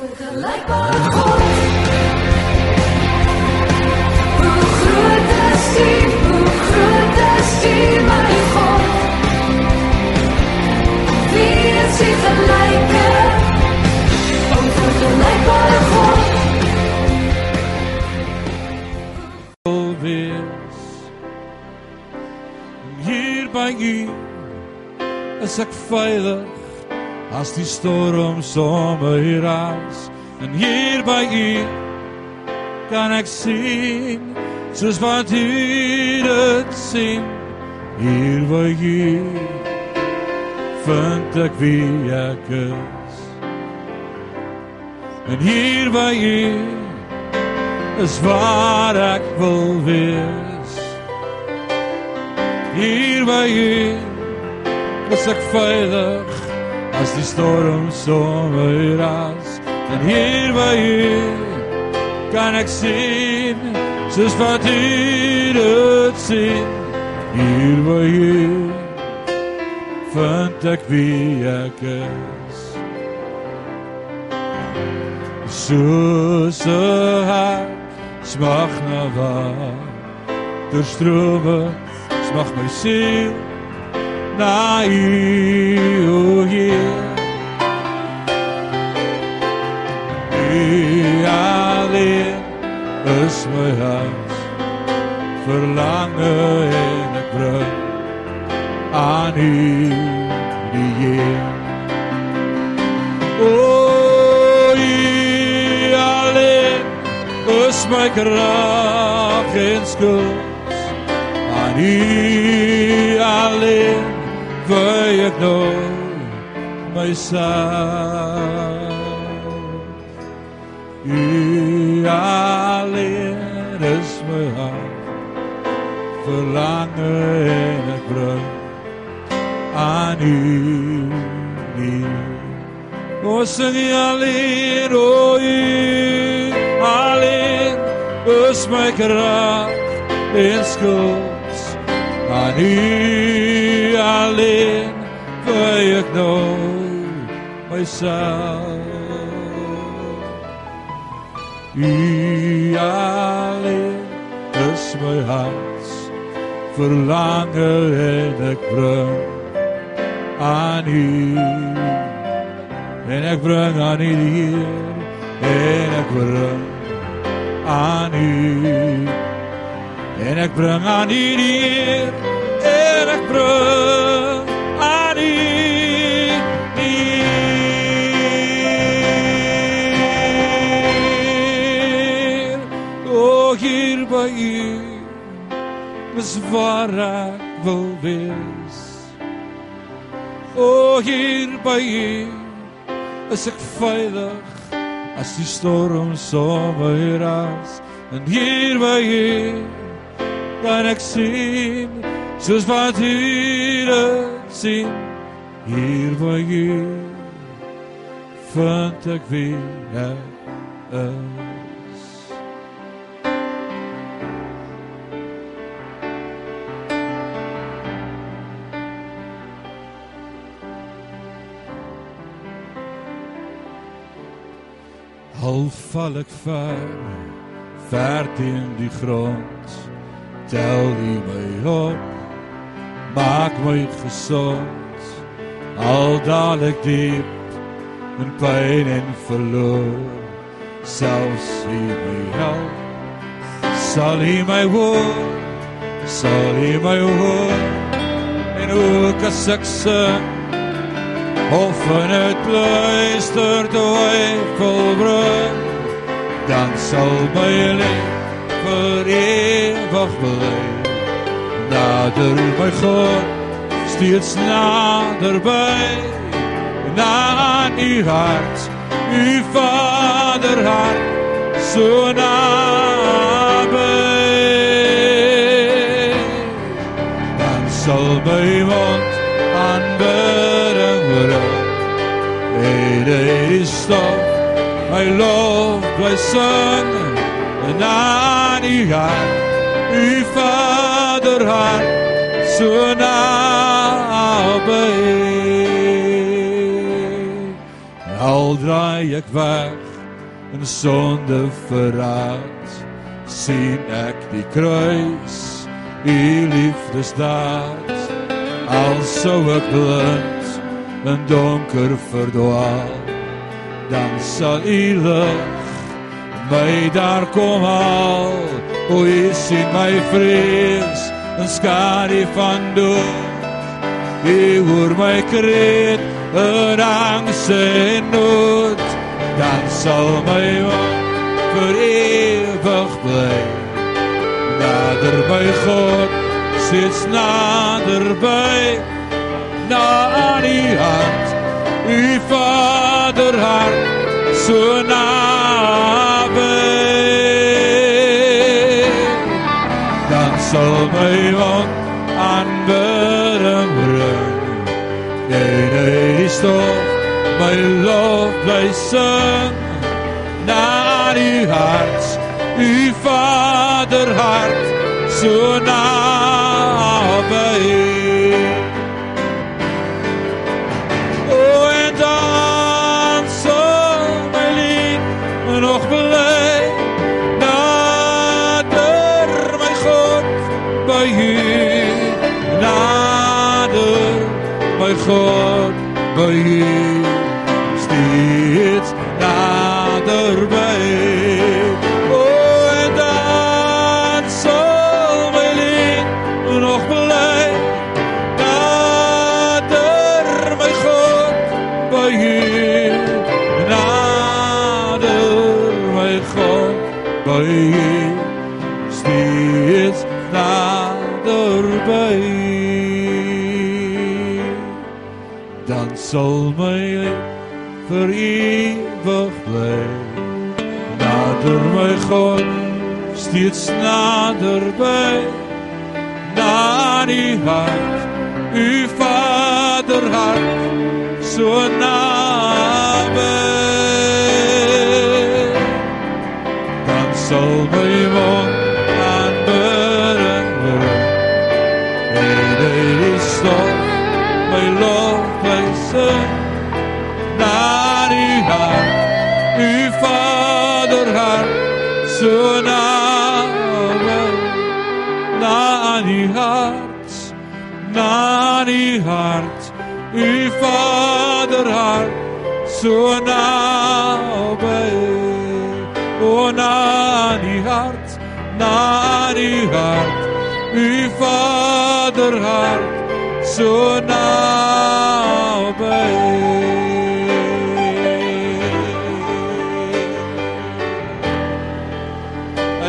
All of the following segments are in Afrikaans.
Onvergelijkbare God. Hoe groot is U, hoe groot is U, my God. Wie is U gelijke? Onvergelijkbare God. wees. Hier by U is ek veilig as die storm somme hier raas. En hier by U kan ek sien soos wat U dit sien. Hier by U vind ek wie ek is. En hier by U is waar ek wil wees. Hier by U is ek veilig as die storm sommer raas. En hier by U kan ek sien soos wat U dit sien. Hier by U vind ek wie ek is. Soos 'n hart smag na water strome smag my siel na u o Heer u alleen is my hart verlange en ek bring aan u die Heer O u alleen is my krag en skuld aan u alleen wy ek nou myself u alleen is my hart verlange en ek bring aan u die O sing jy alleen, o u alleen, is my krag en skuld. Aan u alleen, wy ek nou myself. U alleen, is my hart verlange en ek bring aan u en ek bring aan u Heer en ek bring aan u en ek bring aan u en hier by u is waar ek wil wees O hier by u is ek veilig as die storm sommer raas en hier by U kan ek sien soos wat U dit sien hier by U vind ek wie ek is. Al val ek ver, ver teen die grond. Tel U my op, maak my gesond. Al daal ek diep in pyn en verloor. Selfs U my help, sal U my hoor, sal U my hoor. En ook as ek sing of in het luister twyfel bring dan sal my lewe vir ewig bly nader my God steeds nader by na aan u hart u vader hart so naby dan sal my mond aanbidding bring Hey, hey, stop. My love, bly sing en aan u hart, u vader hart, so naby. Al draai ek weg in sonde verraad, sien ek die kruis, u liefdesdaad. Al sou ek blind in donker verdwaal, dan sal u lig my daar kom haal. O, u sien my vrees en skadu van dood. U hoor my kreet en angs en nood, dan sal my wond vir ewig bly. Nader by God, steeds nader by, na aan die hand, u vader hart, so naby. Wond aanbidding bring. Nee, nee, stof, my lof bly sing. Na die hart, u vader hart, so naby. God steeds nader by na die hart u vader hart so naby dan sal my so naby o na die hart na die hart. U vader hart so naby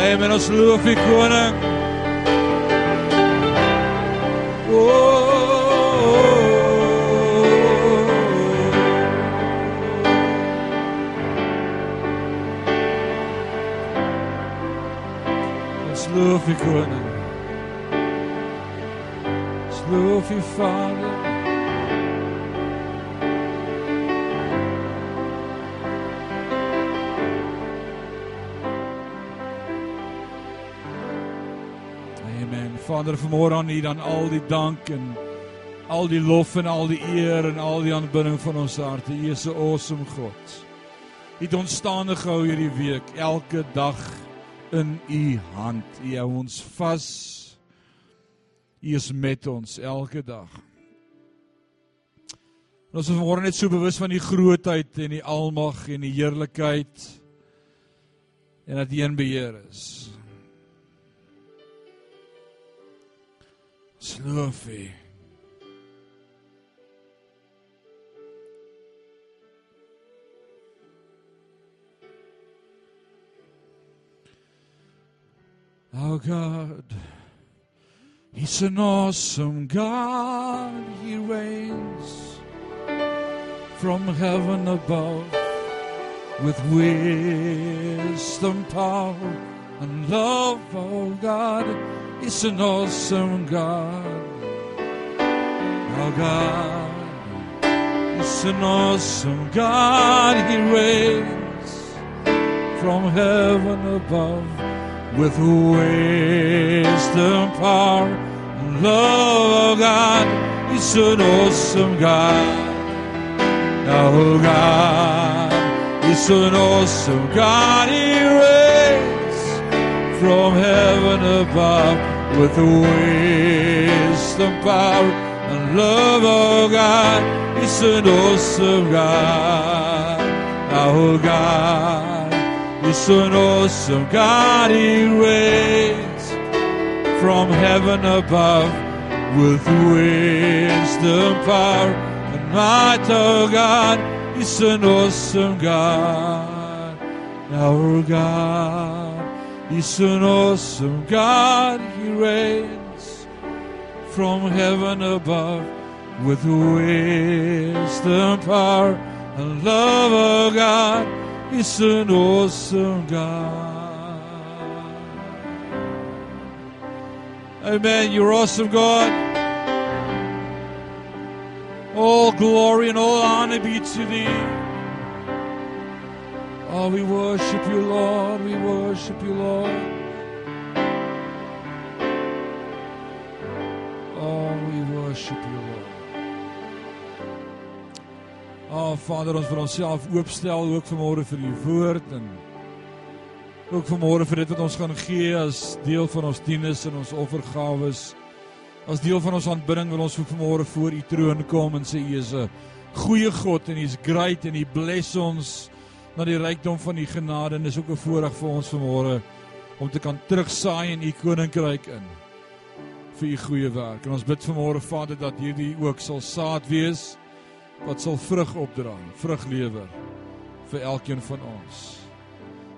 Amen ons loof u koning U koning. Ons loof u Vader. Amen. Vader, vanmôre aan U dan al die dank en al die lof en al die eer en al die aanbidding van ons harte. U is 'n awesome God. U het ons staande gehou hierdie week, elke dag in U hand. U hou ons vas. U is met ons elke dag. En ons is vanmôre net so bewus van die grootheid en die almag en die heerlikheid en dat U in beheer is. Sloof U. Our God, He's an awesome God. He reigns from heaven above with wisdom, power, and love. Oh God, He's an awesome God. Our God is an awesome God. He reigns from heaven above with wisdom, power, and love. Oh God, He's an awesome God. Our oh God is an awesome God. He reigns from heaven above with wisdom, power, and love. Our God is an awesome God. Our oh God is an awesome God. He reigns from heaven above with wisdom, power, and might. Oh God is an awesome God. Our God is an awesome God. He reigns from heaven above with wisdom, power, and love. Oh God is an awesome God. Amen. You're awesome, God. All glory and all honor be to thee. Oh, we worship you, Lord. We worship you, Lord. Oh, we worship you, Lord. Oh, Vader, ons wil onsself oopstel ook vanmôre vir u woord en ook vanmôre vir dit wat ons gaan gee as deel van ons dienes en ons offergawes. As deel van ons aanbidding wil ons vanmôre voor u troon kom en sê u is 'n goeie God en u's great en u bless ons na die rykdom van u genade en dis ook 'n voorreg vir ons vanmôre om te kan terugsaai in u koninkryk in vir u goeie werk. En ons bid vanmôre Vader dat hierdie ook sal saad wees wat sal vrug opdra, vrug lewer vir elkeen van ons.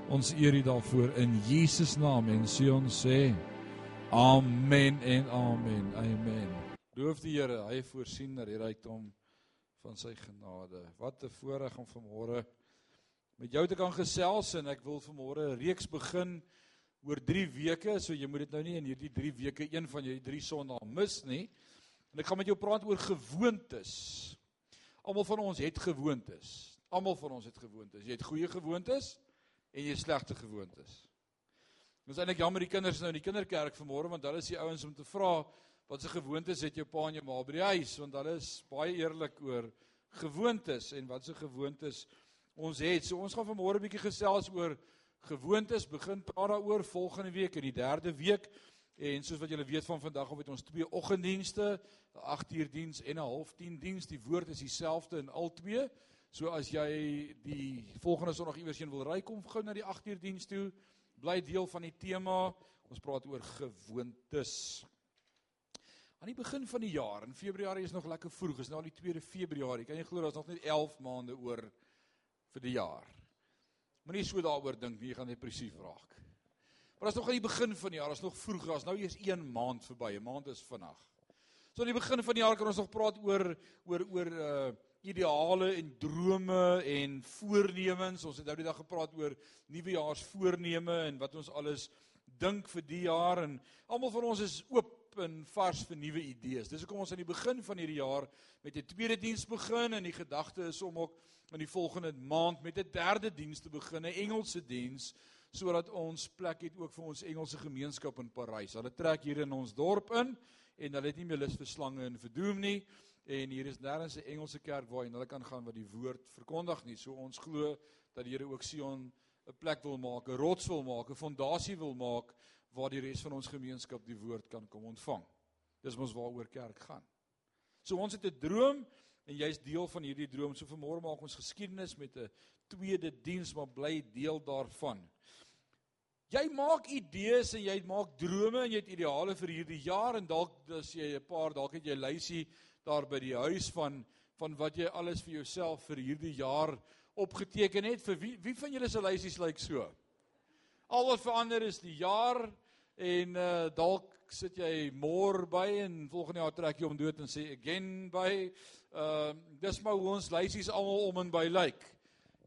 Ons eer U daarvoor in Jesus naam en sê ons sê amen en amen. Amen. Loof die Here, hy voorsien dat die rykdom van sy genade. Wat 'n voorreg om vanmôre met jou te kan gesels en ek wil vanmôre 'n reeks begin oor 3 weke, so jy moet dit nou nie in hierdie 3 weke een van jou 3 sondae mis nie. En ek gaan met jou praat oor gewoontes. Almal van ons het gewoontes. Almal van ons het gewoontes. Jy het goeie gewoontes en jy het slegte gewoontes. Ons is eintlik jammer die kinders nou in die kinderkerk vanmôre want hulle is die ouens om te vra wat se gewoontes het jou pa en jou ma by die huis want hulle is baie eerlik oor gewoontes en wat se gewoontes ons het. So ons gaan vanmôre 'n bietjie gesels oor gewoontes. Begin praat daaroor volgende week in die derde week. En soos wat julle weet van vandag af het ons twee oggenddienste, 'n 8 uur diens en 'n half 10 diens. Die woord is dieselfde in al twee. So as jy die volgende Sondag iewers heen wil ry, kom gou na die 8 uur diens toe. Bly deel van die tema. Ons praat oor gewoontes. Aan die begin van die jaar, in Februarie is nog lekker vroeg, is nou al die 2de Februarie. Kan jy glo daar's nog net 11 maande oor vir die jaar. Moenie so daaroor dink nie, jy gaan depressief raak. Maar as nog aan die begin van die jaar, is nog vroeg, daar's nou eers 1 maand verby. 'n Maand is vinnig. So aan die begin van die jaar kan ons nog praat oor oor oor uh ideale en drome en voornemens. Ons het nou die dag gepraat oor nuwejaarsvoorneme en wat ons alles dink vir die jaar en almal van ons is oop en vars vir nuwe idees. Dis hoekom ons aan die begin van hierdie jaar met 'n tweede diens begin en die gedagte is om ook in die volgende maand met 'n derde diens te begin, 'n Engelse diens sodat ons plek het ook vir ons Engelse gemeenskap in Parys. Hulle trek hier in ons dorp in en hulle het nie meer lus vir slange en vir doom nie en hier is nêrens 'n Engelse kerk waarheen hulle kan gaan wat die woord verkondig nie. So ons glo dat die Here ook Sion 'n plek wil maak, 'n rots wil maak, 'n fondasie wil maak waar die res van ons gemeenskap die woord kan kom ontvang. Dis mos waaroor kerk gaan. So ons het 'n droom en jy's deel van hierdie droom. So vanmôre maak ons geskiedenis met 'n tweede diens, maar bly deel daarvan. Jy maak idees en jy maak drome en jy het ideale vir hierdie jaar en dalk as jy 'n paar dalk het jy lysie daar by die huis van van wat jy alles vir jouself vir hierdie jaar opgeteken het. Vir wie wie van julle se lysies lyk so? Al wat verander is die jaar en uh dalk sit jy môre by en volgende jaar trek jy hom dood en sê again by. Uh dis maar hoe ons lysies almal om en by lyk. Like.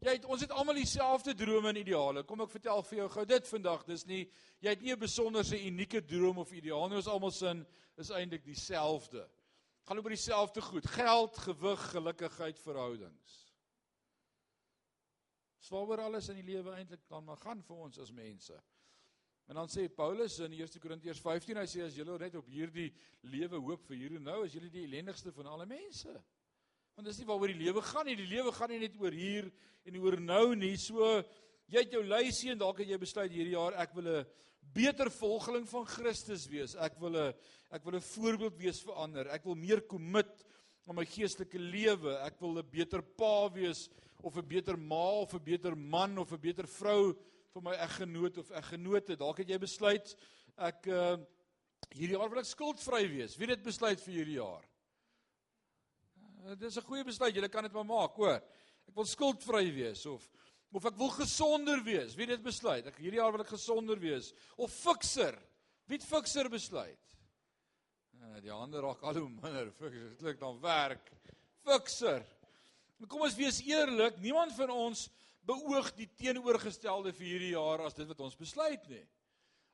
Jy het ons het almal dieselfde drome en ideale. Kom ek vertel vir jou gou dit vandag. Dis nie jy het nie 'n besonderse unieke droom of ideaal nie. Ons almal sin is eintlik dieselfde. Gaan oor dieselfde goed: geld, gewig, gelukigheid, verhoudings. Swaaroor alles in die lewe eintlik dan maar gaan vir ons as mense. En dan sê Paulus in 1 Korintiërs 15, hy sê as julle net op hierdie lewe hoop vir hier en nou, is julle die ellendigste van alle mense. Want dis nie waaroor die lewe gaan nie. Die lewe gaan nie net oor hier en oor nou nie. So jy het jou lysie en dalk het jy besluit hierdie jaar ek wil 'n beter volgeling van Christus wees. Ek wil 'n ek wil 'n voorbeeld wees vir ander. Ek wil meer commit aan my geestelike lewe. Ek wil 'n beter pa wees of 'n beter ma of 'n beter man of 'n beter vrou vir my eggenoot of eggenote. Dalk het jy besluit ek uh hierdie jaar wil ek skuldvry wees. Wie het dit besluit vir hierdie jaar? Uh, dit is 'n goeie besluit. Jy kan dit maar maak, hoor. Ek wil skuldvry wees of of ek wil gesonder wees. Wie het dit besluit? Ek hierdie jaar wil ek gesonder wees of fikser. Wie het fikser besluit? Uh, die hande raak al hoe minder. Fikser, dit klink dan werk. Fikser. Kom ons wees eerlik, niemand van ons beoog die teenoorgestelde vir hierdie jaar as dit wat ons besluit nie.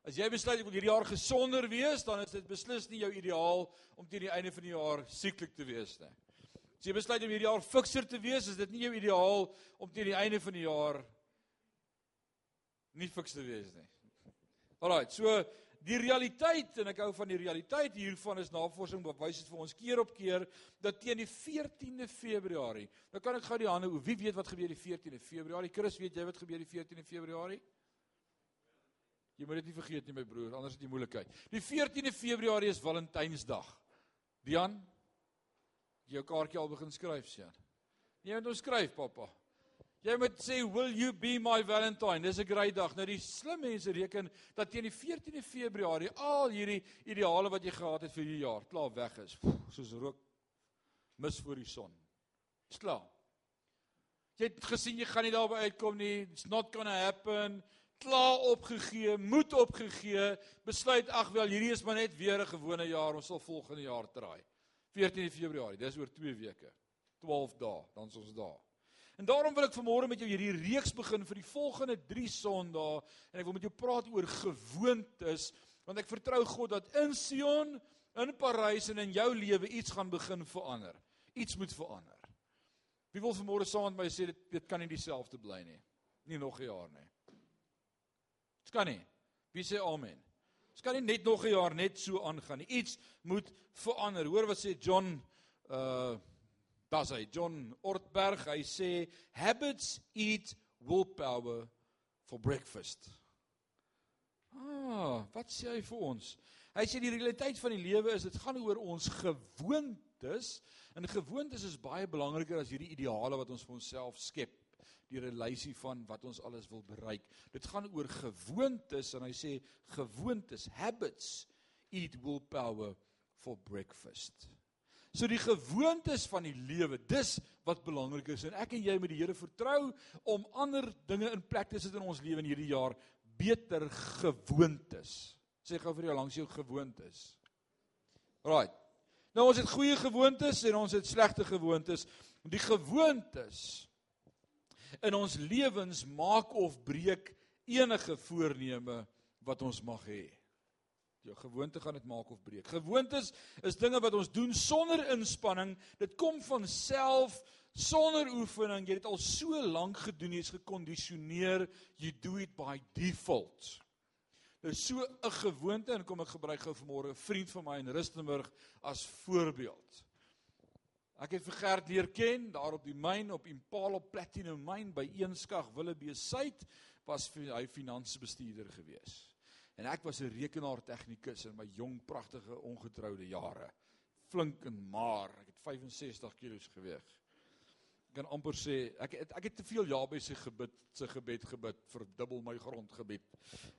As jy besluit ek wil hierdie jaar gesonder wees, dan is dit beslis nie jou ideaal om teen die einde van die jaar sieklik te wees nie. As jy besluit om hierdie jaar fikser te wees, is dit nie jou ideaal om teen die einde van die jaar nie fiks te wees nie. Alraai, so die realiteit en ek hou van die realiteit hiervan is navorsing bewys dit vir ons keer op keer dat teen die 14de Februarie, nou kan ek gou die hande, wie weet wat gebeur die 14de Februarie? Chris, weet jy wat gebeur die 14de Februarie? Jy moet dit nie vergeet nie my broer, anders het jy moeilikheid. Die 14de Februarie is Valentynsdag. Dian, jy jou kaartjie al begin skryf, Sjan. Nee, moet ons skryf, pappa. Jy moet sê will you be my valentine. Dis 'n groot dag. Nou die slim mense reken dat teen die 14de Februarie al hierdie ideale wat jy gehad het vir hierdie jaar klaar weg is, soos rook mis voor die son. Dis klaar. Jy het gesien jy gaan nie daarby uitkom nie. It's not gonna happen. Klaar opgegee, moed opgegee, besluit ag wel, hierdie is maar net weer 'n gewone jaar, ons sal volgende jaar draai. 14 Februarie, dis oor 2 weke. 12 dae, dan is ons daar. En daarom wil ek vanmôre met jou hierdie reeks begin vir die volgende 3 Sondae en ek wil met jou praat oor gewoontes want ek vertrou God dat in Sion, in Parys en in jou lewe iets gaan begin verander. Iets moet verander. Wie wil vanmôre saam met my sê dit dit kan nie dieselfde bly nie. Nie nog 'n jaar nie. Dit kan nie. Wie sê amen? Dit kan nie net nog 'n jaar net so aangaan nie. Iets moet verander. Hoor wat sê John uh Das hy John Ortberg, hy sê habits eat willpower for breakfast. Ah, wat sê hy vir ons? Hy sê die realiteit van die lewe is dit gaan oor ons gewoontes en gewoontes is baie belangriker as hierdie ideale wat ons vir onsself skep die relasie van wat ons alles wil bereik. Dit gaan oor gewoontes en hy sê gewoontes, habits eat willpower for breakfast. So die gewoontes van die lewe, dis wat belangrik is en ek en jy moet die Here vertrou om ander dinge in plek te sit in ons lewe in hierdie jaar, beter gewoontes. Sê gou vir jou langs jou gewoontes. Right. Nou ons het goeie gewoontes en ons het slegte gewoontes. Die gewoontes in ons lewens maak of breek enige voorneme wat ons mag hê. Jou gewoonte gaan dit maak of breek. Gewoontes is dinge wat ons doen sonder inspanning. Dit kom van self sonder oefening. Jy het dit al so lank gedoen, jy's gekondisioneer. You do it by default. Is so 'n gewoonte en kom ek gebruik gou vanmôre 'n vriend van my in Rustenburg as voorbeeld. Ek het vir Gert leer ken daar op die myn op Impala Platinum myn by Eenskag Willebee Suid was hy finansiebestuurder gewees. En ek was 'n rekenaartegnikus in my jong pragtige ongetroude jare. Flink en maar, ek het 65 kg geweg. Ek kan amper sê ek het, ek het te veel Jabes se gebed se gebed gebid vir dubbel my grondgebied.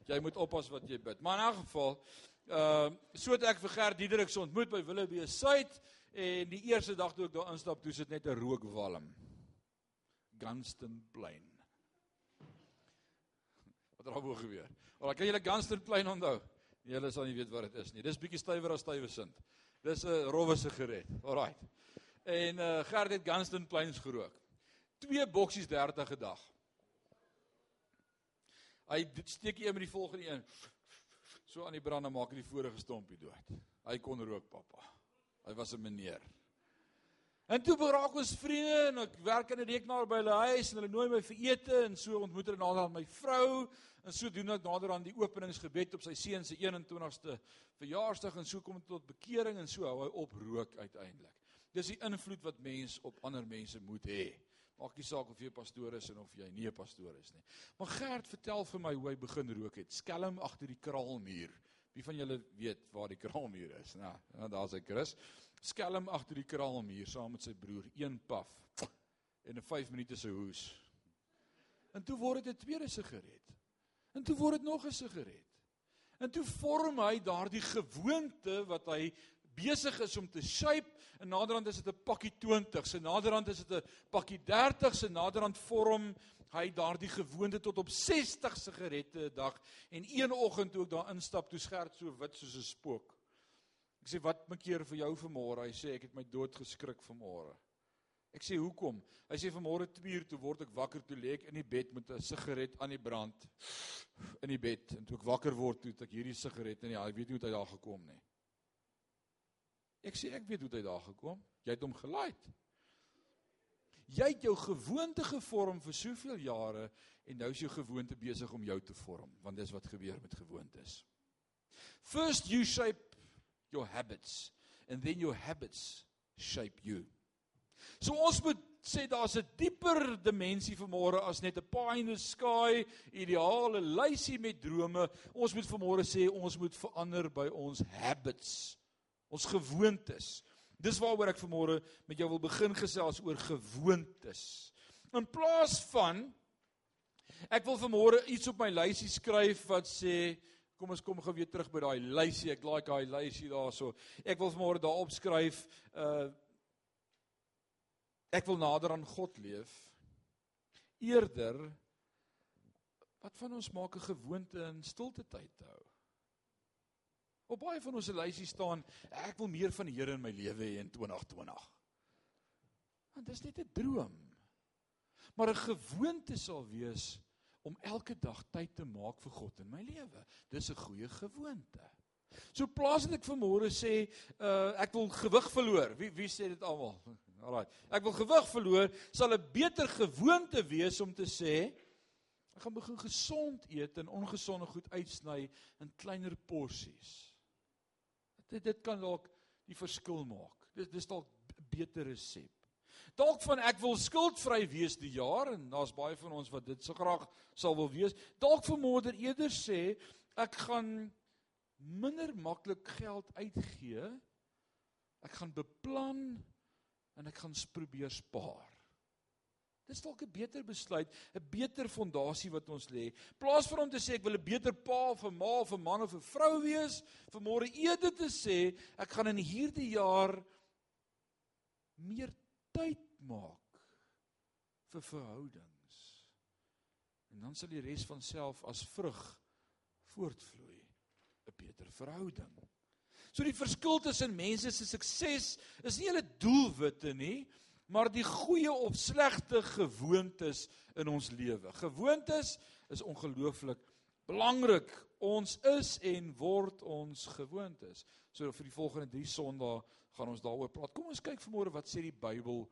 Jy moet oppas wat jy bid. Maar in 'n geval, uh so het ek vir Gert Diederik se ontmoet by Willebee Suid en die eerste dag toe ek daar instap, toe sit net 'n rookwalm. Gunston Plain. Wat er daarbo gebeur. Maar kan julle Gunston Plain onthou? Nee, julle sal nie weet wat dit is nie. Dis bietjie stywer as Stuyvesant. Dis 'n rowwe sigaret. Alraai. En uh Gert het Gunston Plains gerook. Twee boksies 30 'n dag. Hy steek een met die volgende een. So aan die brand en maak hy die vorige stompie dood. Hy kon rook, pappa. Hy was 'n meneer. En toe beraak ons vriende en ek werk in 'n rekenaar by hulle huis en hulle nooi my vir ete en so ontmoet hulle nader aan my vrou en so doen ek nader aan die openingsgebed op sy seun se 21ste verjaarsdag en so kom dit tot bekering en so hou hy op rook uiteindelik. Dis die invloed wat mens op ander mense moet hê. Maak nie saak of jy 'n pastoor is of jy nie 'n pastoor is nie. Maar Gert, vertel vir my hoe hy begin rook het. Skelm agter die kraalmuur. Wie van julle weet waar die kraalmuur is? Nou, ja, daar's hy Chris. Skelm agter die kraalmuur saam met sy broer, een paf en 'n 5 minute se hoes. En toe word dit 'n tweede sigaret. En toe word dit nog 'n sigaret. En toe vorm hy daardie gewoonte wat hy besig is om te shape en naderhand is dit 'n pakkie 20s en naderhand is dit 'n pakkie 30s en naderhand vorm hy daardie gewoonte tot op 60 sigarette 'n dag en een oggend toe ek daar instap toe skerp so wit soos 'n spook. Ek sê wat maak keer vir jou vanmôre? Hy sê ek het my dood geskrik vanmôre. Ek sê hoekom? Hy sê vanmôre 2 uur toe word ek wakker toe lê ek in die bed met 'n sigaret aan die brand in die bed en toe ek wakker word toe het ek hierdie sigaret en ja, ek weet nie hoe dit daar gekom nie. Ek sê ek weet hoe dit daar gekom. Jy het hom gelaai. Jy het jou gewoonte gevorm vir soveel jare en nou is jou gewoonte besig om jou te vorm, want dis wat gebeur met gewoontes. First you shape your habits and then your habits shape you. So ons moet sê daar's 'n dieper dimensie vanmôre as net 'n pie in the sky, ideale lysie met drome. Ons moet vanmôre sê ons moet verander by ons habits, ons gewoontes. Dis waaroor ek vanmôre met jou wil begin gesels oor gewoontes. In plaas van ek wil vanmôre iets op my lysie skryf wat sê kom ons kom gou weer terug by daai lysie. Ek like daai lysie daarso. Ek wil vanmôre daarop skryf uh ek wil nader aan God leef. Eerder wat van ons maak 'n gewoonte in stilte tyd te hou. Op baie van ons se lysie staan ek wil meer van die Here in my lewe hê in 2020. Want dis net 'n droom. Maar 'n gewoonte sal wees om elke dag tyd te maak vir God in my lewe. Dis 'n goeie gewoonte. So plaas dit ek vanmôre sê, uh ek wil gewig verloor. Wie wie sê dit almal? Alraai. Ek wil gewig verloor, sal 'n beter gewoonte wees om te sê ek gaan begin gesond eet en ongesonde goed uitsny in kleiner porsies. Dit dit kan dalk die verskil maak. Dit dis dalk 'n beter resep. Dalk van ek wil skuldvry wees die jaar en daar's baie van ons wat dit so graag sal wil wees. Dalk vermoeder eerder sê ek gaan minder maklik geld uitgee. Ek gaan beplan en ek gaan probeer spaar. Dis dalk 'n beter besluit, 'n beter fondasie wat ons lê. Plaas vir hom te sê ek wil 'n beter pa 'n ma of 'n man of 'n vrou wees, vir môre eerder te sê ek gaan in hierdie jaar meer tyd maak vir verhoudings. En dan sal die res van self as vrug voortvloei, 'n beter verhouding. So die verskil tussen mense se sukses is nie hulle doelwitte nie, maar die goeie of slegte gewoontes in ons lewe. Gewoontes is ongelooflik belangrik. Ons is en word ons gewoontes. So vir die volgende 3 Sondae gaan ons daaroor praat. Kom ons kyk vanmôre wat sê die Bybel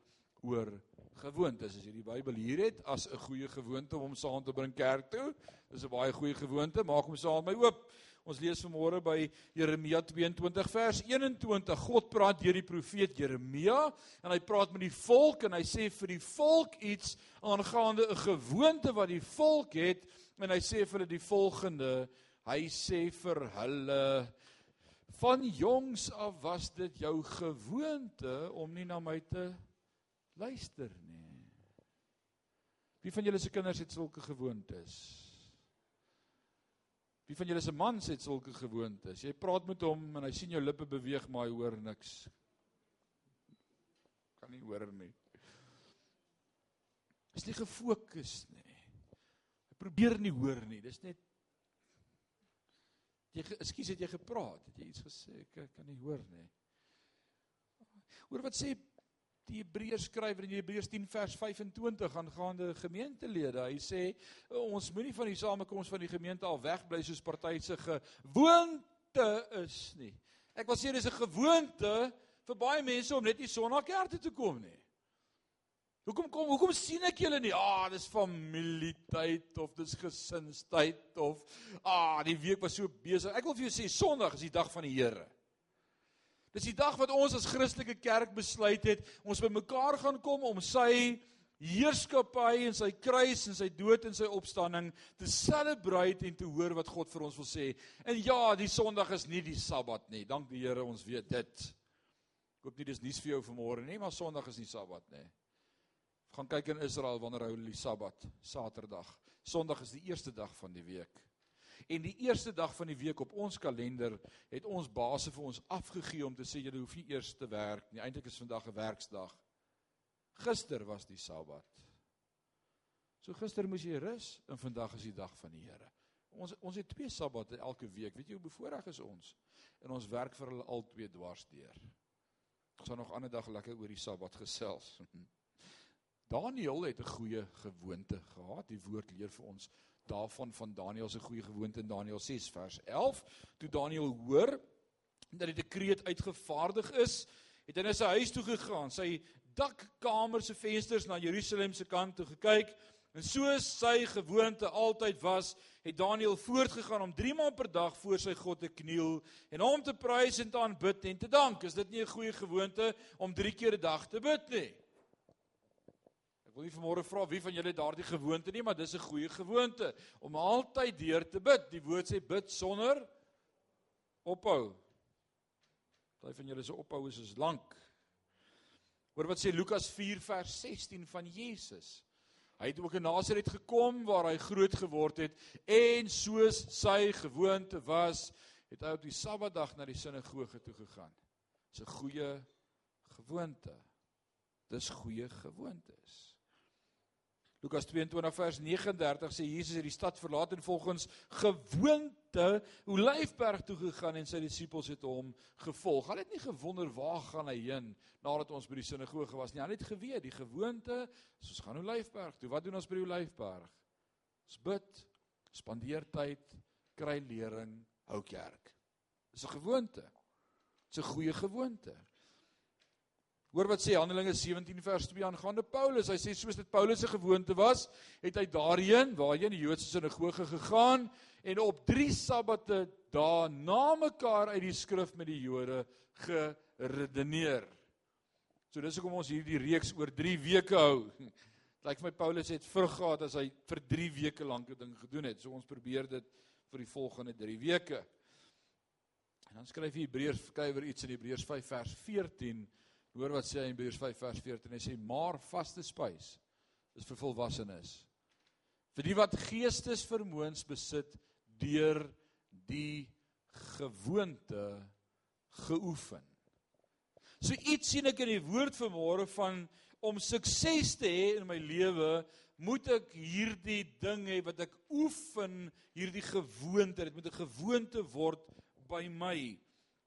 oor gewoontes. As jy die Bybel hier het as 'n goeie gewoonte om hom saam te bring kerk toe, dis 'n baie goeie gewoonte. Maak hom saam met my oop. Ons lees vanmôre by Jeremia 22 vers 21. God praat deur die profeet Jeremia en hy praat met die volk en hy sê vir die volk iets aangaande 'n gewoonte wat die volk het en hy sê vir hulle die volgende. Hy sê vir hulle van jongs af was dit jou gewoonte om nie na my te luister nie. Wie van julle se kinders het sulke gewoontes? Wie van julle se mans het sulke gewoontes? Jy praat met hom en hy sien jou lippe beweeg maar hy hoor niks. Kan nie hoor nie. Is nie gefokus nie. Hy probeer nie hoor nie. Dis net Jy ekskuus het jy gepraat? Het jy iets gesê? Ek kan nie hoor nie. Hoor wat sê die Hebreërs skrywer in Hebreërs 10 vers 25 aangaande gemeentelede. Hy sê ons moenie van die samekoms van die gemeente al wegbly soos party se gewoonte is nie. Ek wil sê dis 'n gewoonte vir baie mense om net nie Sondag kerk toe te kom nie. Hoekom kom hoekom sien ek julle nie? Ah, dis familietyd of dis gesinstyd of ah, die week was so besig. Ek wil vir jou sê Sondag is die dag van die Here. Dis die dag wat ons as Christelike kerk besluit het, ons bymekaar gaan kom om sy heerskappy en sy kruis en sy dood en sy opstanding te celebrate en te hoor wat God vir ons wil sê. En ja, die Sondag is nie die Sabbat nie. Dank die Here, ons weet dit. Ek hoop nie dis nuus vir jou vanmôre nie, maar Sondag is nie Sabbat nie. Gaan kyk in Israel wanneer hulle die Sabbat, Saterdag. Sondag is die eerste dag van die week. En die eerste dag van die week op ons kalender het ons baase vir ons afgegee om te sê julle hoef nie eers te werk nie. Eintlik is vandag 'n werksdag. Gister was die Sabbat. So gister moes jy rus en vandag is die dag van die Here. Ons ons het twee Sabbate elke week. Weet jy hoe bevoorreg is ons? En ons werk vir hulle al twee dwars deur. Ons gaan nog ander dag lekker oor die Sabbat gesels. Daniel het 'n goeie gewoonte gehad. Die woord leer vir ons daarvan van Daniel se goeie gewoonte in Daniel 6 vers 11. Toe Daniel hoor dat die dekreet uitgevaardig is, het hy na sy huis toe gegaan, sy dakkamer se vensters na Jerusalem se kant toe gekyk en soos sy gewoonte altyd was, het Daniel voortgegaan om 3 maal per dag voor sy God te kniel en hom te prys en te aanbid en te dank. Is dit nie 'n goeie gewoonte om 3 keer 'n dag te bid nie? Wil nie vanmôre vra wie van julle daardie gewoonte nie, maar dis 'n goeie gewoonte om altyd deur te bid. Die woord sê bid sonder ophou. Daai van julle se ophou is is lank. Hoor wat sê Lukas 4 vers 16 van Jesus. Hy het ook in Nasaret gekom waar hy groot geword het en soos sy gewoonte was, het hy op die Sabbatdag na die sinagoge toe gegaan. Dis 'n goeie gewoonte. Dis goeie gewoontes. Lukas 22 vers 39 sê Jesus het die stad verlaat en volgens gewoonte Olyfberg toe gegaan en sy disippels het hom gevolg. Hulle het nie gewonder waar gaan hy heen nadat ons by die sinagoge was nie. Hulle het geweet die gewoonte is ons gaan Olyfberg toe. Wat doen ons by die Olyfberg? Ons bid, spandeer tyd, kry lering, hou kerk. Dis 'n gewoonte. Dis 'n goeie gewoonte. Hoor wat sê Handelinge 17 vers 2 aangaande Paulus. Hy sê soos dit Paulus se gewoonte was, het hy daarheen, waarheen die Joodse sinagoge gegaan en op 3 sabbate dae na mekaar uit die skrif met die Jode geredeneer. So dis hoekom ons hierdie reeks oor 3 weke hou. Dit lyk vir my Paulus het vergaat as hy vir 3 weke lank 'n ding gedoen het. So ons probeer dit vir die volgende 3 weke. En dan skryf hy Hebreërs skrywer iets in Hebreërs 5 vers 14 Hoor wat sê hy in Hebreërs 5 vers 14. Hy sê maar vaste spys is vir volwassenes. Vir die wat geestesvermoëns besit deur die gewoonte geoefen. So iets sien ek in die woord vanmôre van om sukses te hê in my lewe, moet ek hierdie ding hê wat ek oefen, hierdie gewoonte, dit moet 'n gewoonte word by my.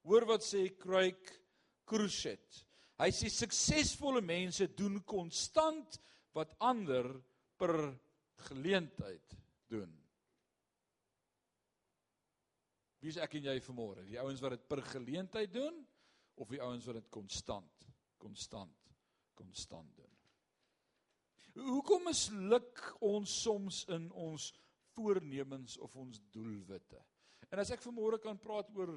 Hoor wat sê Craig Crushet. Hy sê suksesvolle mense doen konstant wat ander per geleentheid doen. Wie is ek en jy vanmôre? Die ouens wat dit per geleentheid doen of die ouens wat dit konstant, konstant, konstant doen? Hoekom misluk ons soms in ons voornemens of ons doelwitte? En as ek vanmôre kan praat oor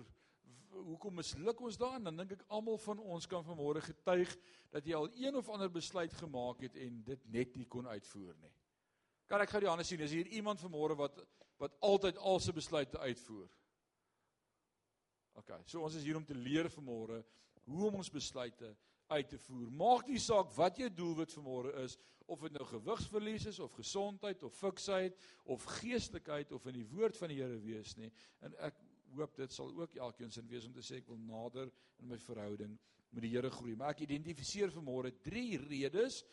hoekom misluk ons daarin? Dan dink ek almal van ons kan vanmôre getuig dat jy al een of ander besluit gemaak het en dit net nie kon uitvoer nie. Kan ek gou die hande sien? Is hier iemand vanmôre wat wat altyd al sy besluite uitvoer? OK, so ons is hier om te leer vanmôre hoe om ons besluite uit te voer. Maak nie saak wat jou doelwit vanmôre is of dit nou gewigsverlies is of gesondheid of fiksheid of geestelikheid of in die woord van die Here wees nie. En ek hoop dit sal ook elkeen sin wees om te sê ek wil nader in my verhouding met die Here groei. Maar ek identifiseer vanmôre drie redes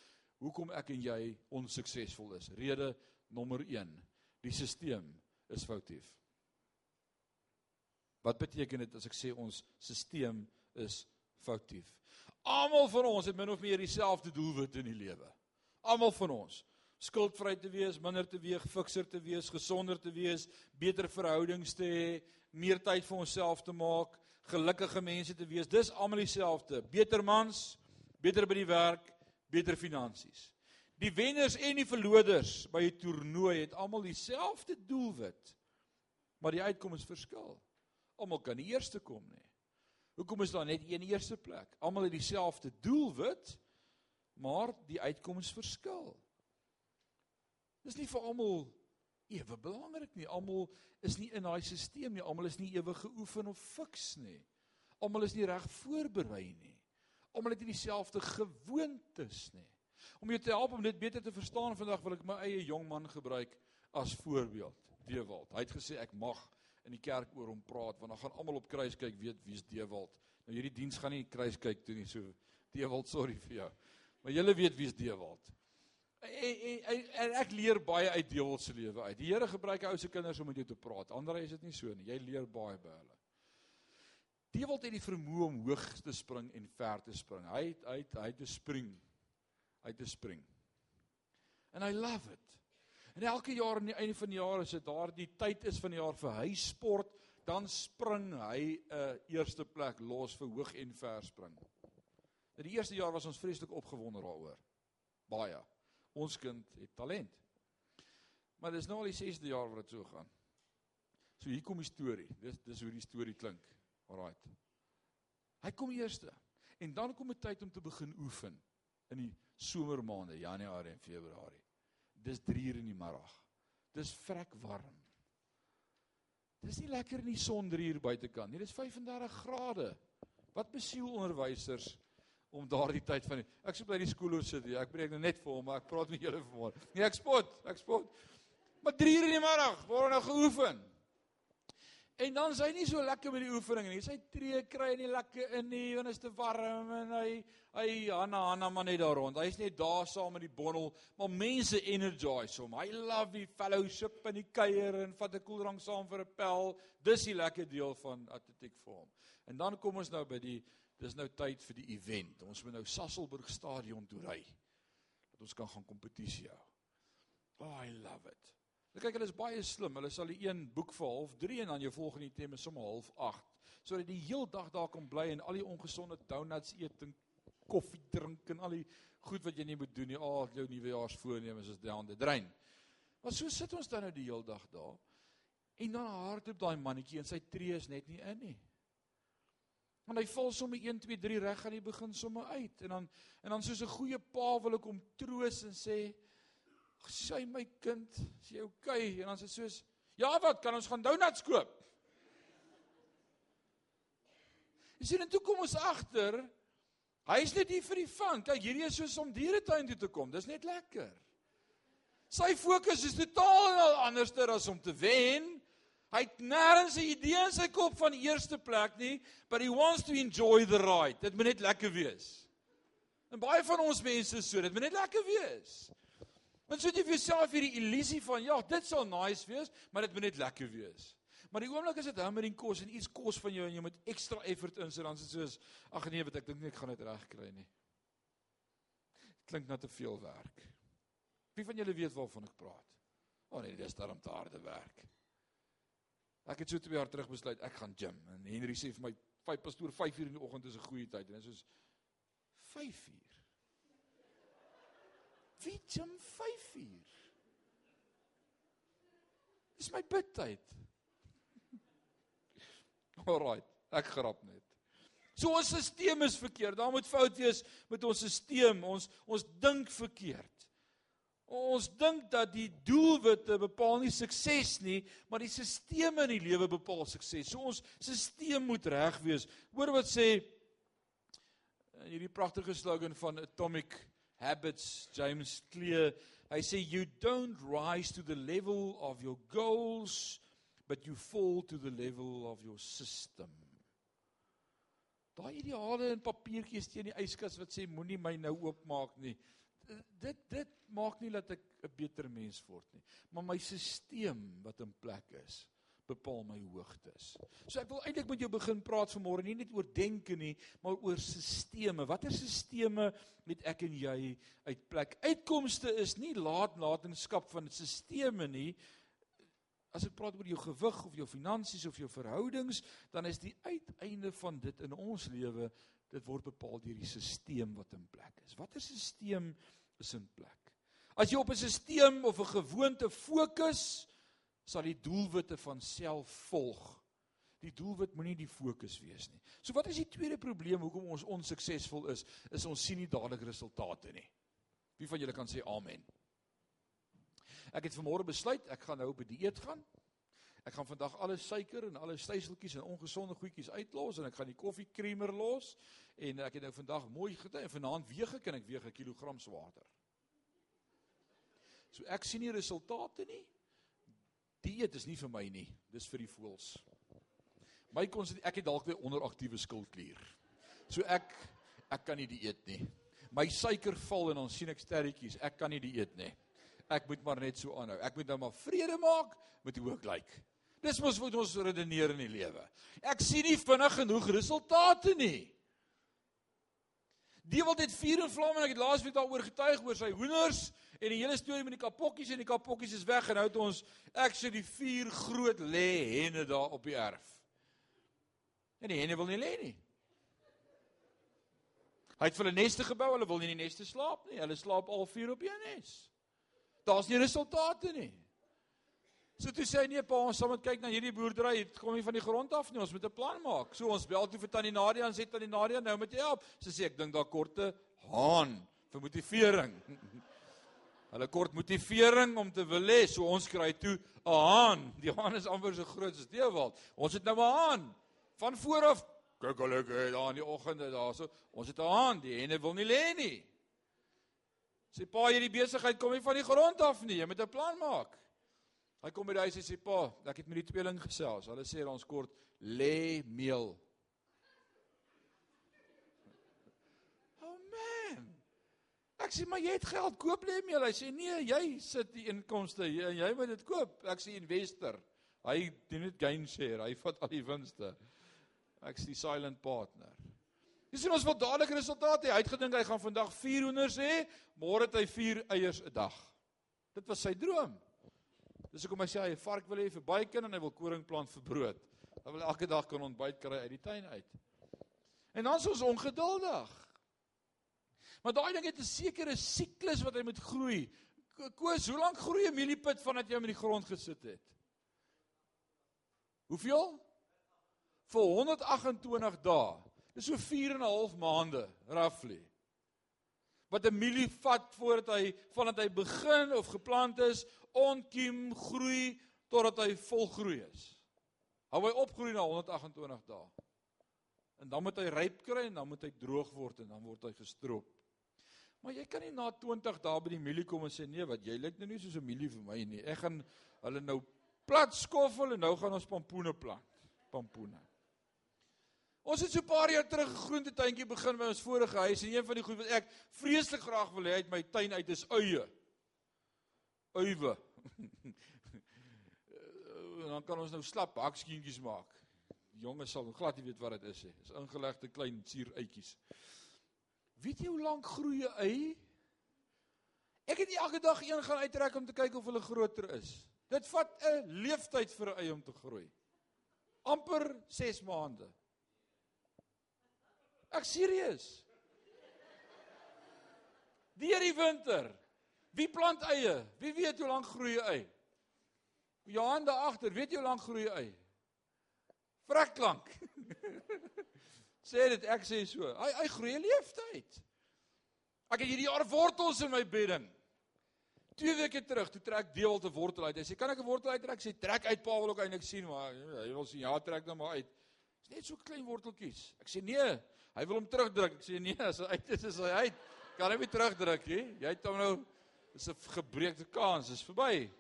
hoekom ek en jy onsuksesvol is. Rede nommer 1: die stelsel is foutief. Wat beteken dit as ek sê ons stelsel is foutief? Almal van ons het min of meer dieselfde doelwit in die lewe. Almal van ons skuldvry te wees, minder te weeg, fikser te wees, gesonder te wees, beter verhoudings te hê, meer tyd vir onsself te maak, gelukkige mense te wees. Dis almal dieselfde. Beter mans, beter by die werk, beter finansies. Die wenners en die verloders by 'n toernooi het almal dieselfde doelwit. Maar die uitkoms verskil. Almal kan nie eerste kom nie. Hoekom is daar net een eerste plek? Almal het dieselfde doelwit, maar die uitkoms verskil. Dis nie vir almal ewe belangrik nie. Almal is nie in daai stelsel nie. Almal is nie ewe geoefen of fiks nie. Almal is nie reg voorberei nie. Almal het nie dieselfde gewoontes nie. Om jou te help om dit beter te verstaan vandag wil ek my eie jong man gebruik as voorbeeld. Dewald. Hy het gesê ek mag in die kerk oor hom praat want dan gaan almal op kruis kyk weet wie's Dewald. Nou hierdie diens gaan nie kruis kyk toe nie. So Dewald, sorry vir jou. Maar julle weet wie's Dewald. En, en, en ek leer baie uit Dewald se lewe uit. Die Here gebruik ou se kinders om met jou te praat. Ander is dit nie so nie. Jy leer baie by hulle. Dewald het die vermoë om hoog te spring en ver te spring. Hy het hy het hy het te spring. Hy het te spring. And I love it. En elke jaar aan die einde van die jaar as dit daardie tyd is van die jaar vir hy sport, dan spring hy 'n uh, eerste plek los vir hoog en ver spring. In die eerste jaar was ons vreeslik opgewonde daaroor. Baie. Ons kind het talent. Maar dis nou al die 6de jaar wat dit so gaan. So hier kom die storie. Dis dis hoe die storie klink. Alraight. Hy kom eerste. En dan kom 'n tyd om te begin oefen in die somermaande, Januarie en Februarie. Dis 3 uur in die middag. Dis vrek warm. Dis nie lekker in die son 3 uur buitekant nie. Dis 35 grade. Wat besiel onderwysers om daardie tyd van die, ek sou by die skool hoor sit. Ek preek nou net vir hom, maar ek praat met julle vanmôre. Nee, ek spot, ek spot. Maar 3 uur in die middag word nou geoefen. En dan is hy nie so lekker met die oefening nie. Sy tree kry nie lekker in nie, want is te warm en hy hy Hanna Hanna maar net daar rond. Hy's net daar saam met die bondel, maar mense energize hom. Hy love die fellowship en die kuier en vat 'n koeldrank saam vir 'n pel. Dis die lekker deel van atletiek vir hom. En dan kom ons nou by die dis nou tyd vir die event. Ons moet nou Sasselburg stadion toe ry. Dat ons kan gaan kompetisie hou. Oh, I love it. Nou kyk, hulle is baie slim. Hulle sal die een boek vir half 3 en dan jou volgende item is sommer half 8. Sodat die heel dag daar kan bly en al die ongesonde donuts eet en koffie drink en al die goed wat jy nie moet doen nie. Ag, oh, jou nuwejaarsvoornemens is down the drain. Maar so sit ons dan nou die heel dag daar. En dan hardloop daai mannetjie en sy tree is net nie in nie. Want hy val sommer 1 2 3 reg aan die begin sommer uit en dan en dan soos 'n goeie pa wil ek hom troos en sê "Sy my kind, is jy okay?" En dan sê soos, "Ja, wat? Kan ons gaan donuts koop?" Jy sien, en toe kom ons agter, hy is net hier vir die van. Kyk, hierdie is soos om dieretuin toe te kom. Dis net lekker. Sy fokus is totaal anderster as om te wen. Hy het nêrens 'n idee in sy kop van eerste plek nie, but he wants to enjoy the ride. Dit moet net lekker wees. En baie van ons mense is so, dit moet net lekker wees. Want so jy vir jouself hierdie illusie van ja, dit sal nice wees, maar dit moet net lekker wees. Maar die oomblik as dit hammering kos en iets kos van jou en jy moet ekstra effort insit, dan is dit soos ag nee, wat ek dink nie ek gaan dit reg kry nie. Klink na te veel werk. Wie van julle weet waarvan ek praat? O oh nee, dis daarom te harde werk. Ek het so 2 jaar terug besluit ek gaan gym en Henry sê vir my, "Vyf pastoor, 5 uur in die oggend is 'n goeie tyd." En dit is soos 5 uur. Wie gym 5 uur? Dis my bidtyd. Alraai, ek grap net. So ons stelsel is verkeerd. Daar moet fout wees met ons stelsel. Ons ons dink verkeerd. Ons dink dat die doelwitte bepaal nie sukses nie, maar die stelsels in die lewe bepaal sukses. So ons stelsel moet reg wees. Hoor wat sê hierdie pragtige slogan van Atomic Habits, James Clear. Hy sê you don't rise to the level of your goals, but you fall to the level of your system. Daai ideale in papiertjies teen die yskas wat sê moenie my nou oopmaak nie. Dit dit maak nie dat ek 'n beter mens word nie, maar my stelsel wat in plek is bepaal my hoogtes. So ek wil eintlik met jou begin praat vanmôre nie net oor denke nie, maar oor sisteme. Watter sisteme het ek en jy uit plek? Uitkomste is nie laatnatenskap van sisteme nie. As ek praat oor jou gewig of jou finansies of jou verhoudings, dan is die uiteinde van dit in ons lewe, dit word bepaal deur die stelsel wat in plek is. Watter stelsel is in plek? As jy op 'n stelsel of 'n gewoonte fokus, sal die doelwitte van self volg. Die doelwit moenie die fokus wees nie. So wat is die tweede probleem hoekom ons onsuksesvol is? Is ons sien nie dadelik resultate nie. Wie van julle kan sê amen? Ek het vanmôre besluit ek gaan nou op 'n dieet gaan. Ek gaan vandag alle suiker en alle styseltjies en ongesonde goedjies uitlos en ek gaan die koffiekreamer los en ek het nou vandag mooi gedoen en vanaand weeg ek en ek weeg 'n kilogram swaarder. So ek sien nie resultate nie. Dieet is nie vir my nie. Dis vir die voels. My konsent ek het dalk 'n onderaktiewe skildklier. So ek ek kan nie dieet nie. My suiker val en dan sien ek sterretjies. Ek kan nie dieet nie. Ek moet maar net so aanhou. Ek moet nou maar vrede maak met hoe ek lyk. Dis mos wat ons redeneer in die lewe. Ek sien nie vinnig genoeg resultate nie. Die wil dit vuur en vlam en ek het laasweek daaroor getuig oor sy hoenders en die hele storie met die kapokkies en die kapokkies is weg en nou het ons ek sê die vier groot lê henne daar op die erf. En die henne wil nie lê nie. Hy het vir hulle neste gebou, hulle wil nie in die neste slaap nie. Hulle slaap al vier op een nes. Daar's nie resultate nie. So toe sê hy nee pa, ons sal moet kyk na hierdie boerdery. Dit kom nie van die grond af nie. Ons moet 'n plan maak. So ons bel toe vir Tannie Nadia en sê Tannie Nadia, nou moet jy help. Sy sê ek dink daar korte haan vir motivering. Hulle kort motivering om te wil hê. So ons kry toe 'n haan. Die haan is amper so groot as Deewald. Ons het nou 'n haan. Van voor af kyk hulle kyk daar in die oggende daarso. Ons het 'n haan. Die henne wil nie lê nie. Sê pa, hierdie besigheid kom nie van die grond af nie. Jy moet 'n plan maak. Hy kom by die huis en sê pa, ek het met die tweeling gesels. Hulle sê ons kort lê meel. Oh man. Ek sê maar jy het geld, koop lê meel. Hy sê nee, jy sit die inkomste jy, en jy moet dit koop. Ek sê investor. Hy doen dit gain share. Hy vat al die winste. Ek sê silent partner. Dis ons wil dadelik resultate hê. Hy het gedink hy gaan vandag 4 hoenders hê, môre het hy 4 eiers 'n dag. Dit was sy droom. Dis hoekom hy sê hy vark wil hê vir bykin en hy wil koring plant vir brood. Hy wil elke dag kan ontbyt kry uit die tuin uit. En dan is ons ongeduldig. Maar daai ding het 'n sekere siklus wat hy moet groei. Ko- Koos, hoe lank groei 'n mieliepit vandat jy hom in die grond gesit het? Hoeveel? Vir 128 dae. Dis so 4 en 'n half maande, roughly. Wat 'n mielie vat voordat hy vandat hy begin of geplant is, onkiem groei totdat hy volgroei is. Hou hy opgroei na 128 dae. En dan moet hy ryp kry en dan moet hy droog word en dan word hy gestroop. Maar jy kan nie na 20 dae by die mielie kom en sê nee, wat jy lyk nou nie soos 'n mielie vir my nie. Ek gaan hulle nou plat skoffel en nou gaan ons pampoene plant. Pampoene. Ons het so 'n paar jaar terug 'n groentetuintjie begin by ons vorige huis en een van die goed wat ek vreeslik graag wil hê uit my tuin uit is uie. Uiwe. En dan kan ons nou slap hakskientjies maak. Die jonges sal glad nie weet wat dit is nie. Dis ingelegde klein suuruitjies. Weet jy hoe lank groei 'n ei? Ek het elke dag een gaan uittrek om te kyk of hulle groter is. Dit vat 'n leeftyd vir 'n ei om te groei. amper 6 maande. Ek serieus. Deur die winter. Wie plant eie? Wie weet hoe lank groei 'n ei? Johan daar agter, weet jy hoe lank groei 'n ei? Vrek lank. sê dit, ek sê so. Hy hy groei leeftyd. Ek het hierdie jaar wortels in my bedding. Twee weke terug, toe trek Dewald 'n wortel uit. Hy sê, "Kan ek 'n wortel uittrek?" Ek sê, "Trek uit, Pa wil ook eintlik sien, maar hy wil sê, "Ja, trek dan maar uit." Dis net so klein worteltjies. Ek sê, "Nee, hy wil hom terugdruk." Ek sê, "Nee, as hy uit is, is hy uit. Kan hy nie terugdruk nie. Jy het hom nou dis 'n gebreekte kans, dis verby."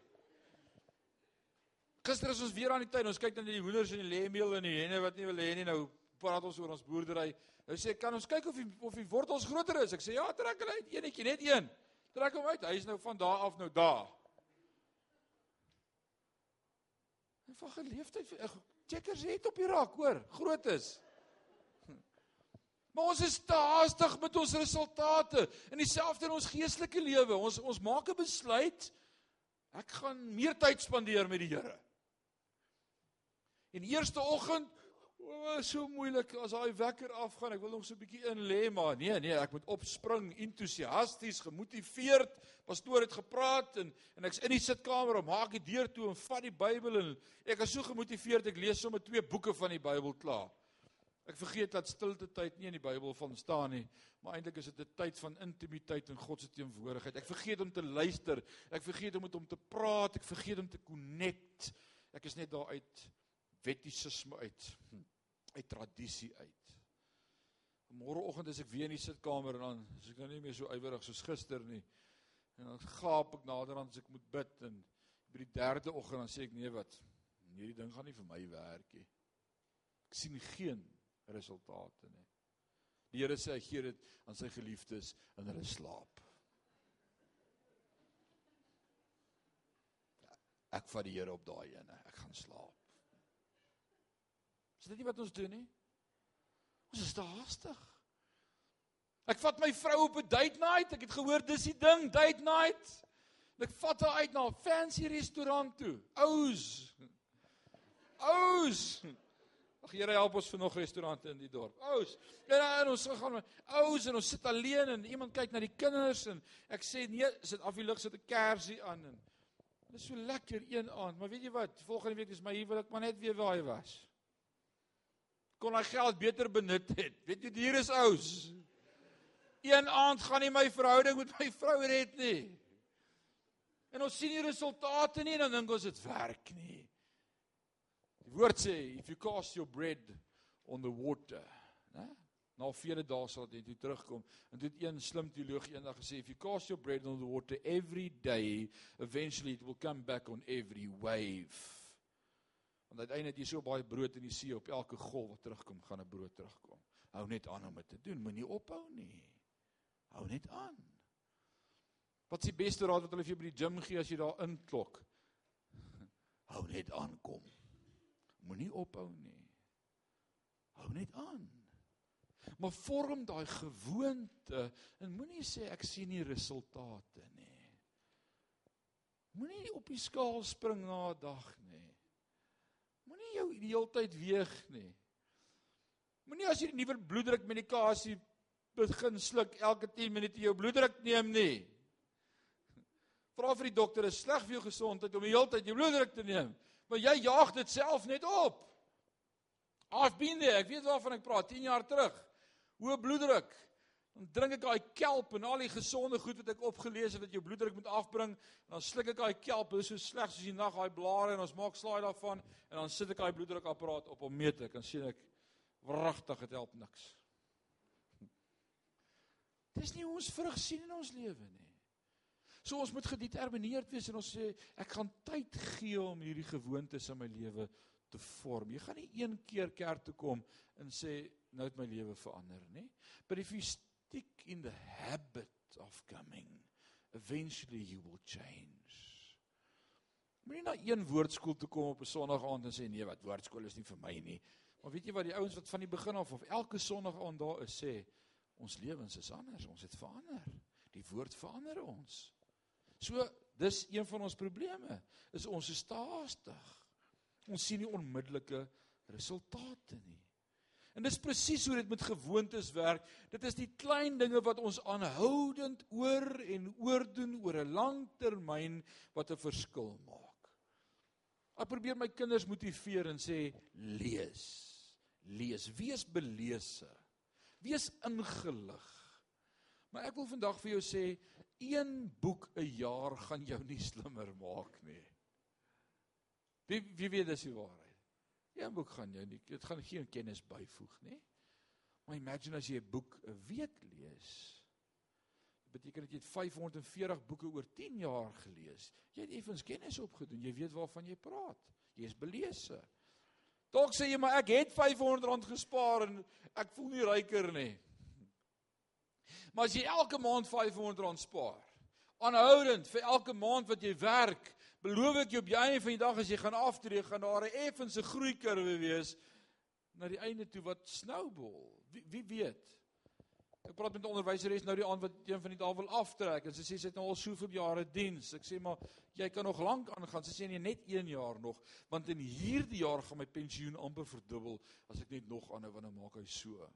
Gister is ons weer aan die tuin. Ons kyk na die hoenders en die lêmeel en die henne wat nie wil hê nie. Nou praat ons oor ons boerdery. Nou sê "Kan ons kyk of die of die wortels groter is?" Ek sê, "Ja, trek hulle uit, eenetjie, net een." Trek hom uit. Hy is nou van daar af nou daar. En van geleefdheid ag, checkers het op die rak, hoor, groot is. Maar ons is te haastig met ons resultate. En dieselfde in ons geestelike lewe. Ons ons maak 'n besluit ek gaan meer tyd spandeer met die Here. En eerste oggend, O, oh, so moeilik as daai wekker afgaan. Ek wil nog so 'n bietjie in lê, maar nee, nee, ek moet opspring, entoesiasties, gemotiveerd. Pastoor het gepraat en en ek's in die sitkamer en maak die deur toe en vat die Bybel en ek is so gemotiveerd ek lees sommer twee boeke van die Bybel klaar. Ek vergeet dat stilte tyd nie in die Bybel van staan nie, maar eintlik is dit 'n tyd van intimiteit en God se teenwoordigheid. Ek vergeet om te luister, ek vergeet om met hom te praat, ek vergeet om te connect. Ek is net daar uit wettisisme uit, hm, uit tradisie uit. Môreoggend is ek weer in die sitkamer en dan is ek nou nie meer so ywerig soos gister nie. En dan gaap ek naderhand as ek moet bid en by die derde oggend dan sê ek nee wat, hierdie ding gaan nie vir my werk nie. Ek sien geen resultate nie. Die Here sê hy gee dit aan sy geliefdes in hulle slaap. Ek vat die Here op daai ene. Ek gaan slaap. Is dit nie wat ons doen nie? Ons is te haastig. Ek vat my vrou op 'n date night. Ek het gehoor dis die ding, date night. En ek vat haar uit na 'n fancy restaurant toe. Ous. Ous. Ag Here help ons vir nog restaurante in die dorp. Ous. En, en ons gaan ous en ons sit alleen en iemand kyk na die kinders en ek sê nee, sit af die lig sit 'n kersie aan en dit is so lekker een aand, maar weet jy wat? Volgende week is my huwelik, maar net weer waar hy was. Kon hy geld beter benut het. Weet jy, hier is ous. Een aand gaan nie my verhouding met my vrou red nie. En ons sien die resultate nie en dan dink ons dit werk nie. Woord sê if you cast your bread on the water, né? Na vele dae sal dit toe terugkom. En dit een slim teoloog eendag gesê if you cast your bread on the water every day, eventually it will come back on every wave. Want uiteindelik jy so baie brood in die see op elke golf wat terugkom, gaan 'n brood terugkom. Hou net aan om dit te doen, moenie ophou nie. Hou net aan. Wat is die beste raad wat hulle vir jou by die gim gee as jy daar inklok? Hou net aan kom. Moenie ophou nie. Hou net aan. Maar vorm daai gewoonte en moenie sê ek sien nie resultate nie. Moenie op die skaal spring na 'n dag nie. Moenie jou die hele tyd weeg nie. Moenie as jy nuwe bloeddruk medikasie begin sluk elke 10 minute jou bloeddruk neem nie. Vra vir die dokter, is sleg vir jou gesondheid om die hele tyd jou bloeddruk te neem, maar jy jaag dit self net op. I've been there, ek weet waarvan ek praat, 10 jaar terug. Hoë bloeddruk. Dan drink ek daai kelp en al die gesonde goed wat ek opgelees het wat jou bloeddruk moet afbring, en dan sluk ek daai kelp, dit is so sleg soos die nag daai blare en ons maak slaai daarvan en dan sit ek daai bloeddrukapparaat op om meet ek en sien ek wragtig dit help niks. Dis nie ons vrug sien in ons lewe nie. So ons moet gedetermineerd wees en ons sê ek gaan tyd gee om hierdie gewoontes in my lewe te vorm. Jy gaan nie een keer kerk toe kom en sê nou het my lewe verander nie. But if you stick in the habit of coming, eventually you will change. Moenie na een woordskool toe kom op 'n Sondag aand en sê nee, wat woordskool is nie vir my nie. Maar weet jy wat die ouens wat van die begin af of elke Sondag aand daar is sê, ons lewens is anders, ons het verander. Die woord verander ons. So dis een van ons probleme is ons is staastig. Ons sien nie onmiddellike resultate nie. En dis presies hoe dit met gewoontes werk. Dit is die klein dinge wat ons aanhoudend oor en oor doen oor 'n lang termyn wat 'n verskil maak. Ek probeer my kinders motiveer en sê lees. Lees, wees belese. Wees ingelig. Maar ek wil vandag vir jou sê een boek 'n jaar gaan jou nie slimmer maak nie. Wie wie weet dis die waarheid. Een boek gaan jou nie dit gaan geen kennis byvoeg nie. Maar imagine as jy 'n boek 'n week lees. Dit beteken dat jy 540 boeke oor 10 jaar gelees. Jy het effens kennis opgedoen. Jy weet waarvan jy praat. Jy is belese. Dalk sê jy maar ek het R500 gespaar en ek voel nie ryker nie. Maar as jy elke maand R500 spaar, aanhoudend vir elke maand wat jy werk, beloof ek jou op die einde van die dag as jy gaan aftree, gaan daar 'n effense groeikurwe wees na die einde toe wat snowball. Wie wie weet? Ek praat met 'n onderwyseres nou die aand wat een van die dae wil aftrek en sy sê sy het nou al soveel jare diens. Ek sê maar jy kan nog lank aangaan. Sy sê nee, net 1 jaar nog, want in hierdie jaar gaan my pensioen amper verdubbel as ek net nog aanhou want dan maak hy so.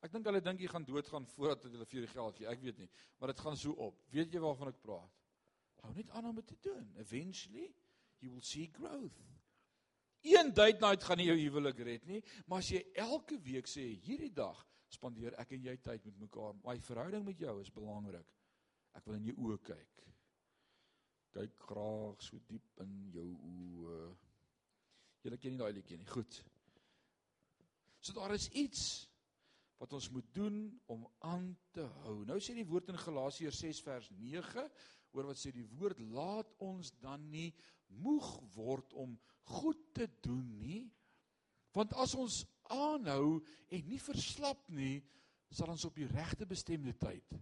Ek dink hulle dink jy gaan doodgaan voordat hulle vir jou geld gee. Ek weet nie, maar dit gaan so op. Weet jy waarvan ek praat? Hou net aan om dit te doen. Eventually you will see growth. Een date night gaan nie jou huwelik red nie, maar as jy elke week sê hierdie dag spandeer ek en jy tyd met mekaar. My verhouding met jou is belangrik. Ek wil in jou oë kyk. Kyk graag so diep in jou oë. Julle ken nie daai liedjie nie. Goed. So daar is iets wat ons moet doen om aan te hou. Nou sê die woord in Galasiërs 6 vers 9, hoor wat sê die woord, laat ons dan nie moeg word om goed te doen nie. Want as ons aanhou en nie verslap nie, sal ons op die regte bestemde tyd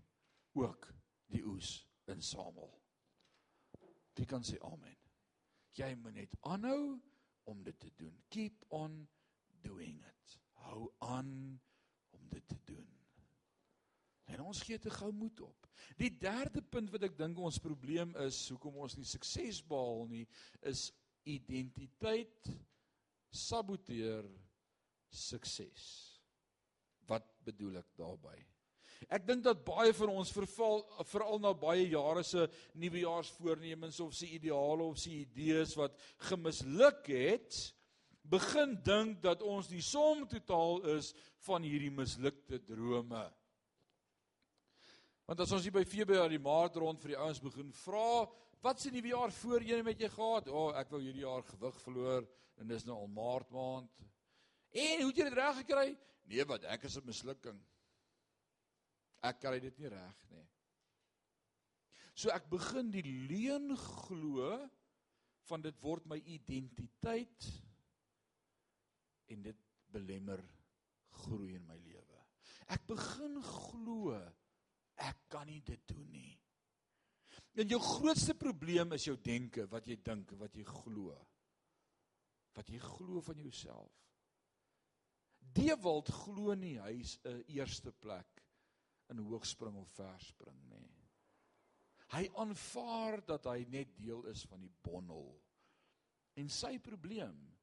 ook die oes insamel. Wie kan sê amen? Jy moet net aanhou om dit te doen. Keep on doing it. Hou aan dit te doen. En ons gee te gou moed op. Die derde punt wat ek dink ons probleem is, hoekom ons nie sukses behaal nie, is identiteit saboteer sukses. Wat bedoel ek daarmee? Ek dink dat baie van ons verval veral na baie jare se nuwejaarsvoornemens of se ideale of se idees wat gemisluk het, begin dink dat ons die som totaal is van hierdie mislukte drome. Want as ons hier by Februarie Maart rond vir die ouens begin vra, wat se nuwe jaar voorheen met jy gehad? O, oh, ek wou hierdie jaar gewig verloor en dis nou al Maart maand. En hoe het jy dit reg gekry? Nee, wat ek is 'n mislukking. Ek kry dit nie reg nie. So ek begin die leuen glo van dit word my identiteit en dit belemmer groei in my lewe. Ek begin glo ek kan nie dit doen nie. En jou grootste probleem is jou denke, wat jy dink, wat jy glo. Wat jy glo van jouself. Dewald glo nie hy's 'n eerste plek in hoogspring of verspring nie. Hy aanvaar dat hy net deel is van die bondel. En sy probleem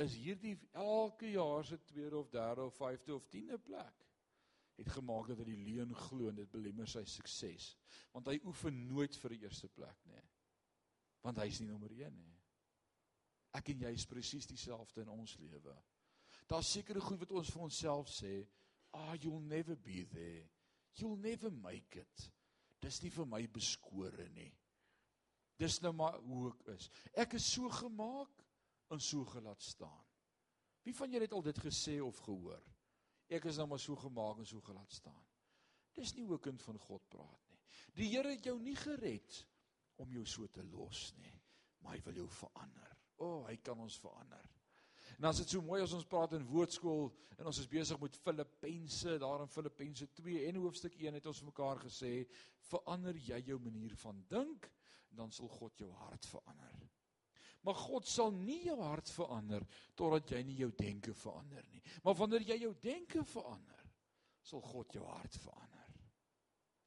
is hierdie elke jaar se tweede of derde of vyfde of tiende plek het gemaak dat hy die leuen glo en dit belemmer sy sukses. Want hy oefen nooit vir die eerste plek nie. Want hy is nie nommer 1 nie. Ek en jy is presies dieselfde in ons lewe. Daar's sekere goed wat ons vir onsself sê, "Ah, oh, you'll never be there. You'll never make it." Dis nie vir my beskore nie. Dis nou maar hoe ek is. Ek is so gemaak en so gelaat staan. Wie van julle het al dit gesê of gehoor? Ek is nou maar so gemaak en so gelaat staan. Dis nie hoe 'n kind van God praat nie. Die Here het jou nie gered om jou so te los nie, maar hy wil jou verander. O, oh, hy kan ons verander. En as dit so mooi as ons praat in woordskool en ons is besig met Filippense, daar in Filippense 2 en hoofstuk 1 het ons mekaar gesê, verander jy jou manier van dink, dan sal God jou hart verander. Maar God sal nie jou hart verander totdat jy nie jou denke verander nie. Maar wanneer jy jou denke verander, sal God jou hart verander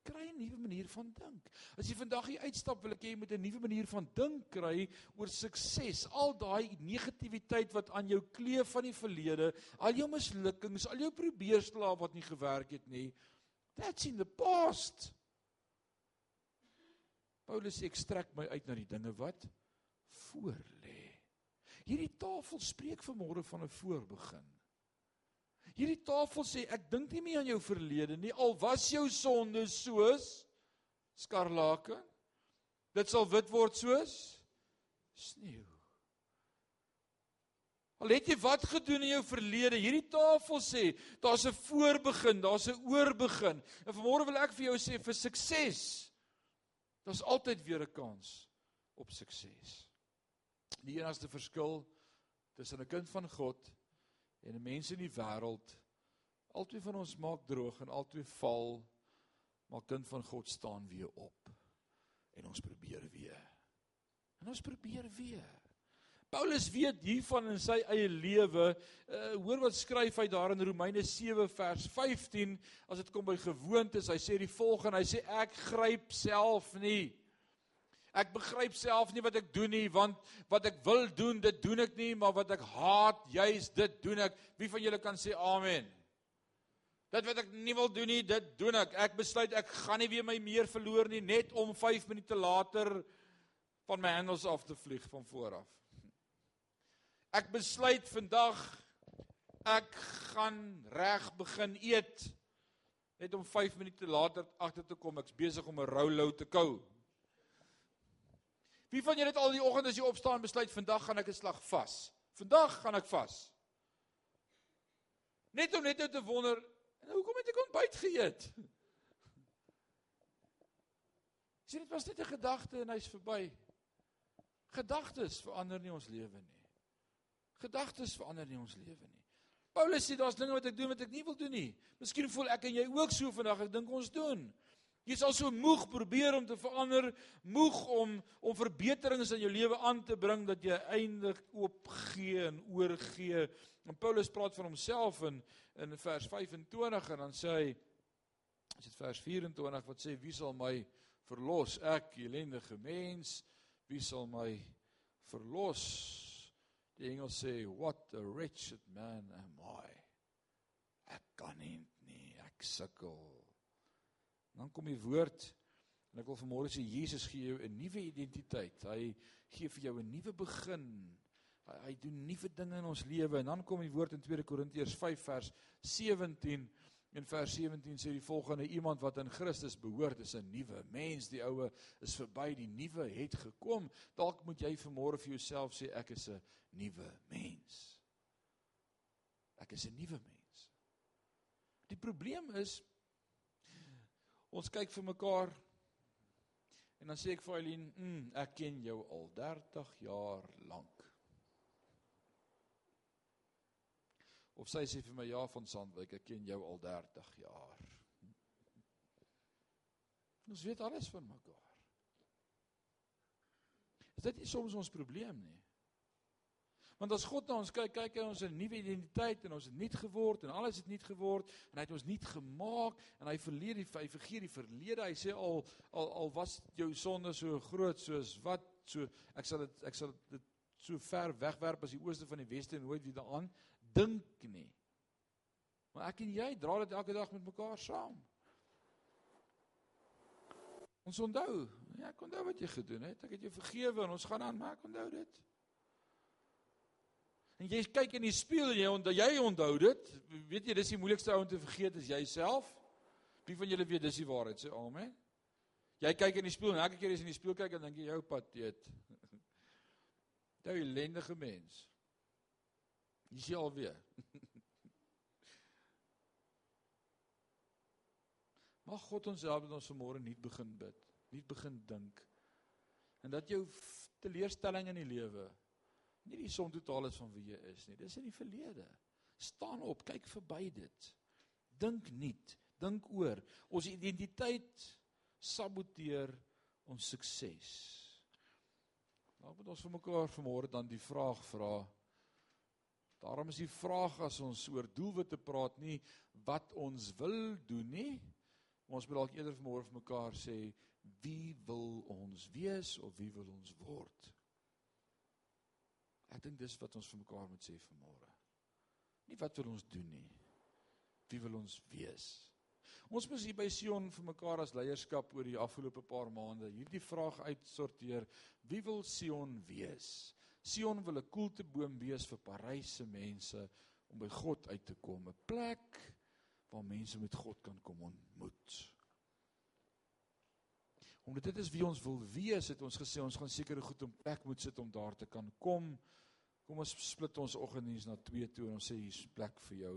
kry 'n nuwe manier van dink. As jy vandag hier uitstap, wil ek hê jy moet 'n nuwe manier van dink kry oor sukses. Al daai negativiteit wat aan jou kleef van die verlede, al jou mislukkings, al jou probeerslae wat nie gewerk het nie. That's in the past. Paulus sê ek strek my uit na die dinge wat voor lê. Hierdie tafel spreek vanmôre van 'n voorbegin. Hierdie tafel sê ek dink nie meer aan jou verlede nie al was jou sonde soos skarlaken dit sal wit word soos sneeu. Al het jy wat gedoen in jou verlede, hierdie tafel sê daar's 'n voorbegin, daar's 'n oorbegin. En vanmôre wil ek vir jou sê vir sukses daar's altyd weer 'n kans op sukses. Die enigste verskil tussen 'n kind van God en mense in die wêreld albei van ons maak droog en albei val maar kind van God staan weer op en ons probeer weer en ons probeer weer Paulus weet hiervan in sy eie lewe. Uh, hoor wat skryf hy daar in Romeine 7 vers 15 as dit kom by gewoontes. Hy sê die volgende, hy sê ek gryp self nie. Ek begryp self nie wat ek doen nie, want wat ek wil doen, dit doen ek nie, maar wat ek haat, juis dit doen ek. Wie van julle kan sê amen? Dit wat ek nie wil doen nie, dit doen ek. Ek besluit ek gaan nie weer my meer verloor nie net om 5 minute later van my handles af te vlieg van voor af. Ek besluit vandag ek gaan reg begin eet net om 5 minute later agter te kom ek's besig om 'n roulou te kou. Wie van julle het al die oggend as jy opstaan besluit vandag gaan ek 'n slag vas? Vandag gaan ek vas. Net om net nou te wonder, en hoekom het ek ontbyt geëet? Sien dit was net 'n gedagte en hy's verby. Gedagtes verander nie ons lewe nie. Gedagtes verander nie ons lewe nie. Paulus sê daar's dinge wat ek doen wat ek nie wil doen nie. Miskien voel ek en jy ook so vandag. Ek dink ons doen. Jy's al so moeg probeer om te verander, moeg om om verbeterings in jou lewe aan te bring dat jy eindig oopgee en oorgee. En Paulus praat van homself in in vers 25 en dan sê hy as dit vers 24 wat sê wie sal my verlos? Ek, ellendige mens, wie sal my verlos? Die engel sê, "What a wretched man am I." Ek kan nie nie, ek sukkel. Dan kom die woord en ek wil vanmôre sê Jesus gee jou 'n nuwe identiteit. Hy gee vir jou 'n nuwe begin. Hy, hy doen nuwe dinge in ons lewe en dan kom die woord in 2 Korintiërs 5 vers 17 In vers 17 sê die volgende iemand wat in Christus behoort is 'n nuwe mens. Die ou is verby, die nuwe het gekom. Dalk moet jy vanmôre vir jouself sê ek is 'n nuwe mens. Ek is 'n nuwe mens. Die probleem is ons kyk vir mekaar en dan sê ek vir Eileen, mm, "Ek ken jou al 30 jaar lank." Of sy sê vir my, "Ja, van Sandwyk, ek ken jou al 30 jaar." Ons weet alles van mekaar. Is dit nie soms ons probleem nie? Want as God na ons kyk, kyk hy ons 'n nuwe identiteit en ons het nuut geword en alles het nuut geword en hy het ons nuut gemaak en hy verleer die hy vergeet die verlede. Hy sê al al al was jou sonde so groot soos wat so ek sal dit ek sal dit so ver wegwerp as die ooste van die weste en nooit weer daaraan dink nie. Maar ek en jy dra dit elke dag met mekaar saam. Ons onthou, ja, ek onthou wat jy gedoen het. Ek het jou vergewe en ons gaan aan, maar ek onthou dit. En jy kyk in die spieël en jy onthou jy onthou dit. Weet jy, dis die moeilikste ou om te vergeet is jouself. Wie van julle weet dis die waarheid, sê amen. Jy kyk in die spieël en elke keer as jy in die spieël kyk dan dink jy jou pateet. Jy ellendige mens. Jy sien alweer. Mag God ons help dat ons vanmôre nuut begin bid, nuut begin dink. En dat jou teleurstelling in die lewe nie die som totaal is van wie jy is nie. Dis in die verlede. Staan op, kyk verby dit. Dink nuut, dink oor. Ons identiteit saboteer ons sukses. Nou moet ons vir mekaar vanmôre dan die vraag vra. Daarom is die vraag as ons oor doelwitte praat nie wat ons wil doen nie. Ons moet dalk eerder vanmôre vir mekaar sê wie wil ons wees of wie wil ons word? Ek dink dis wat ons vir mekaar moet sê vanmôre. Nie wat wil ons doen nie. Wie wil ons wees? Ons moet hier by Sion vir mekaar as leierskap oor die afgelope paar maande hierdie vraag uitsorteer. Wie wil Sion wees? Sion wil 'n koelteboom wees vir Parys se mense om by God uit te kom, 'n plek waar mense met God kan kom ontmoet. Omdat dit is wie ons wil wees, het ons gesê ons gaan sekere goed in plek moet sit om daar te kan kom. Kom ons split ons oggenddiens na twee toe en ons sê hier's plek vir jou.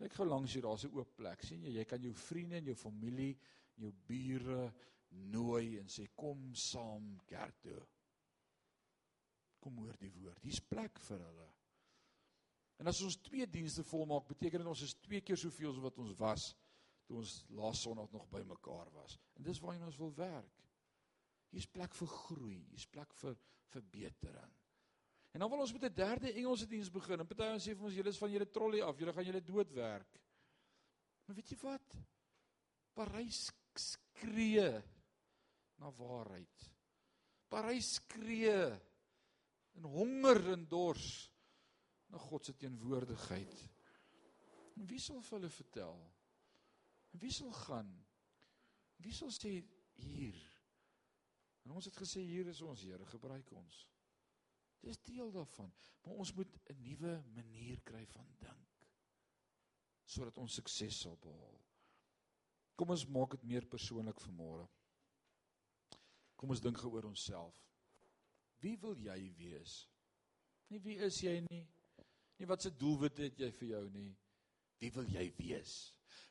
Kyk gou langs hier, daar's 'n oop plek. sien jy, jy kan jou vriende en jou familie, jou bure nooi en sê kom saam kerk toe. Kom hoor die woord. Hier's plek vir hulle. En as ons twee dienste volmaak, beteken dit ons is twee keer soveel as wat ons was toe ons laas Sondag nog bymekaar was. En dis waarheen ons wil werk. Hier's plek vir groei, hier's plek vir verbetering. En dan wil ons met 'n derde Engelse diens begin. En party ons sê vir ons julle is van julle trolley af, julle gaan julle doodwerk. Maar weet jy wat? Parys skree na waarheid. Parys skree in honger en dors na God se teenwoordigheid. En wie sal vir hulle vertel? En wie sal gaan? Wie sal sê hier? En ons het gesê hier is ons Here, gebruik ons. Dis deel daarvan, maar ons moet 'n nuwe manier kry van dink sodat ons sukses sal behaal. Kom ons maak dit meer persoonlik vanmôre. Kom ons dink geoor onsself. Wie wil jy wees? Nie wie is jy nie? Nie wat se doelwit het jy vir jou nie? Wie wil jy wees?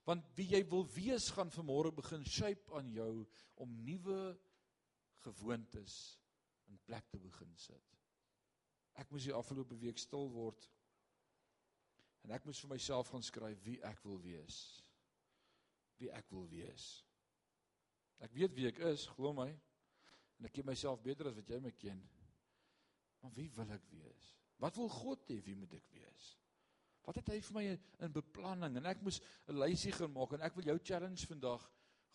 Want wie jy wil wees gaan vanmôre begin shape aan jou om nuwe gewoontes in plek te begin sit. Ek moes die afgelope week stil word en ek moes vir myself gaan skryf wie ek wil wees. Wie ek wil wees. Ek weet wie ek is, glo my. En ek ken myself beter as wat jy my ken. Maar wie wil ek wees? Wat wil God hê wie moet ek wees? Wat het hy vir my in beplanning en ek moes 'n lysie gaan maak en ek wil jou challenge vandag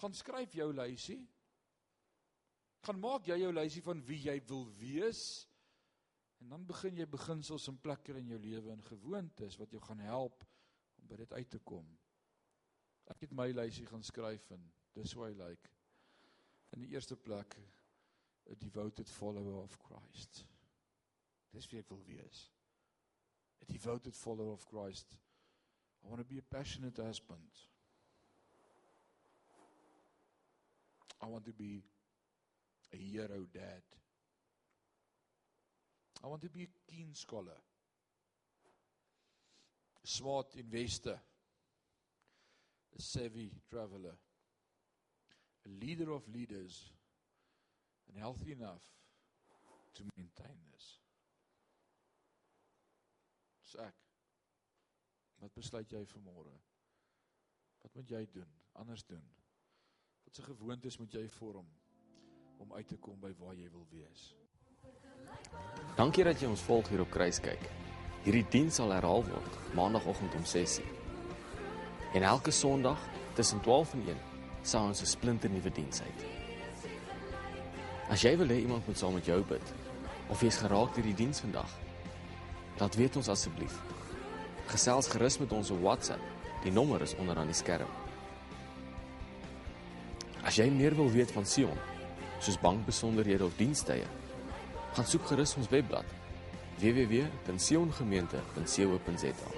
gaan skryf jou lysie. Gaan maak jy jou lysie van wie jy wil wees en dan begin jy beginsels in plek kry in jou lewe en gewoontes wat jou gaan help om by dit uit te kom. Ek het my lysie gaan skryf en dis hoe hy lyk. In die eerste plek 'n devoted follower of Christ. Dis wie ek wil wees. A devoted follower of Christ. I want to be a passionate husband. I want to be a hero dad. I want to be a keen scholar. A smart investor. A savvy traveler. A leader of leaders and healthy enough to maintain this. Ek. Wat besluit jy vanmôre? Wat moet jy doen? Anders doen? Wat se gewoontes moet jy vorm om uit te kom by waar jy wil wees? Dankie dat jy ons volg hier op Kruiskyk. Hierdie diens sal herhaal word maandagooggend om 6:00. En elke Sondag tussen 12 en 1 sal ons 'n splinter nuwe diens uit. As jy wil hê iemand moet saam met jou bid of jy's geraak deur die diens vandag, laat weet ons asseblief. Gesels gerus met ons op WhatsApp. Die nommer is onder aan die skerm. As jy meer wil weet van Sion, soos bankbesonderhede of dienstye, gaan soek gerus ons webblad www.siongemeente.co.za.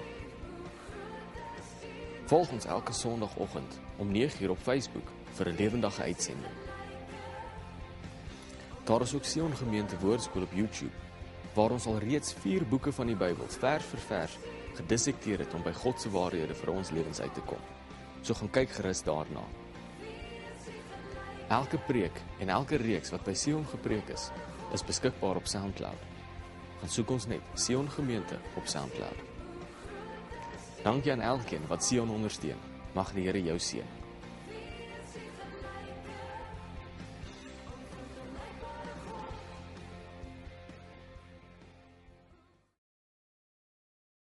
Volg ons elke Sondagoggend om 9:00 op Facebook vir 'n lewendige uitsending. Daar is ook Sion Gemeente Woordskool op YouTube waar ons al reeds 4 boeke van die Bybel vers vir vers gedissekteer het om by God se waarhede vir ons lewens uit te kom. So gaan kyk gerus daarna. Elke preek en elke reeks wat by Sion gepreek is, is beskikbaar op SoundCloud. Gaan soek ons net Sion Gemeente op SoundCloud. Dankie aan elkeen wat Sion ondersteun. Mag die Here jou seën.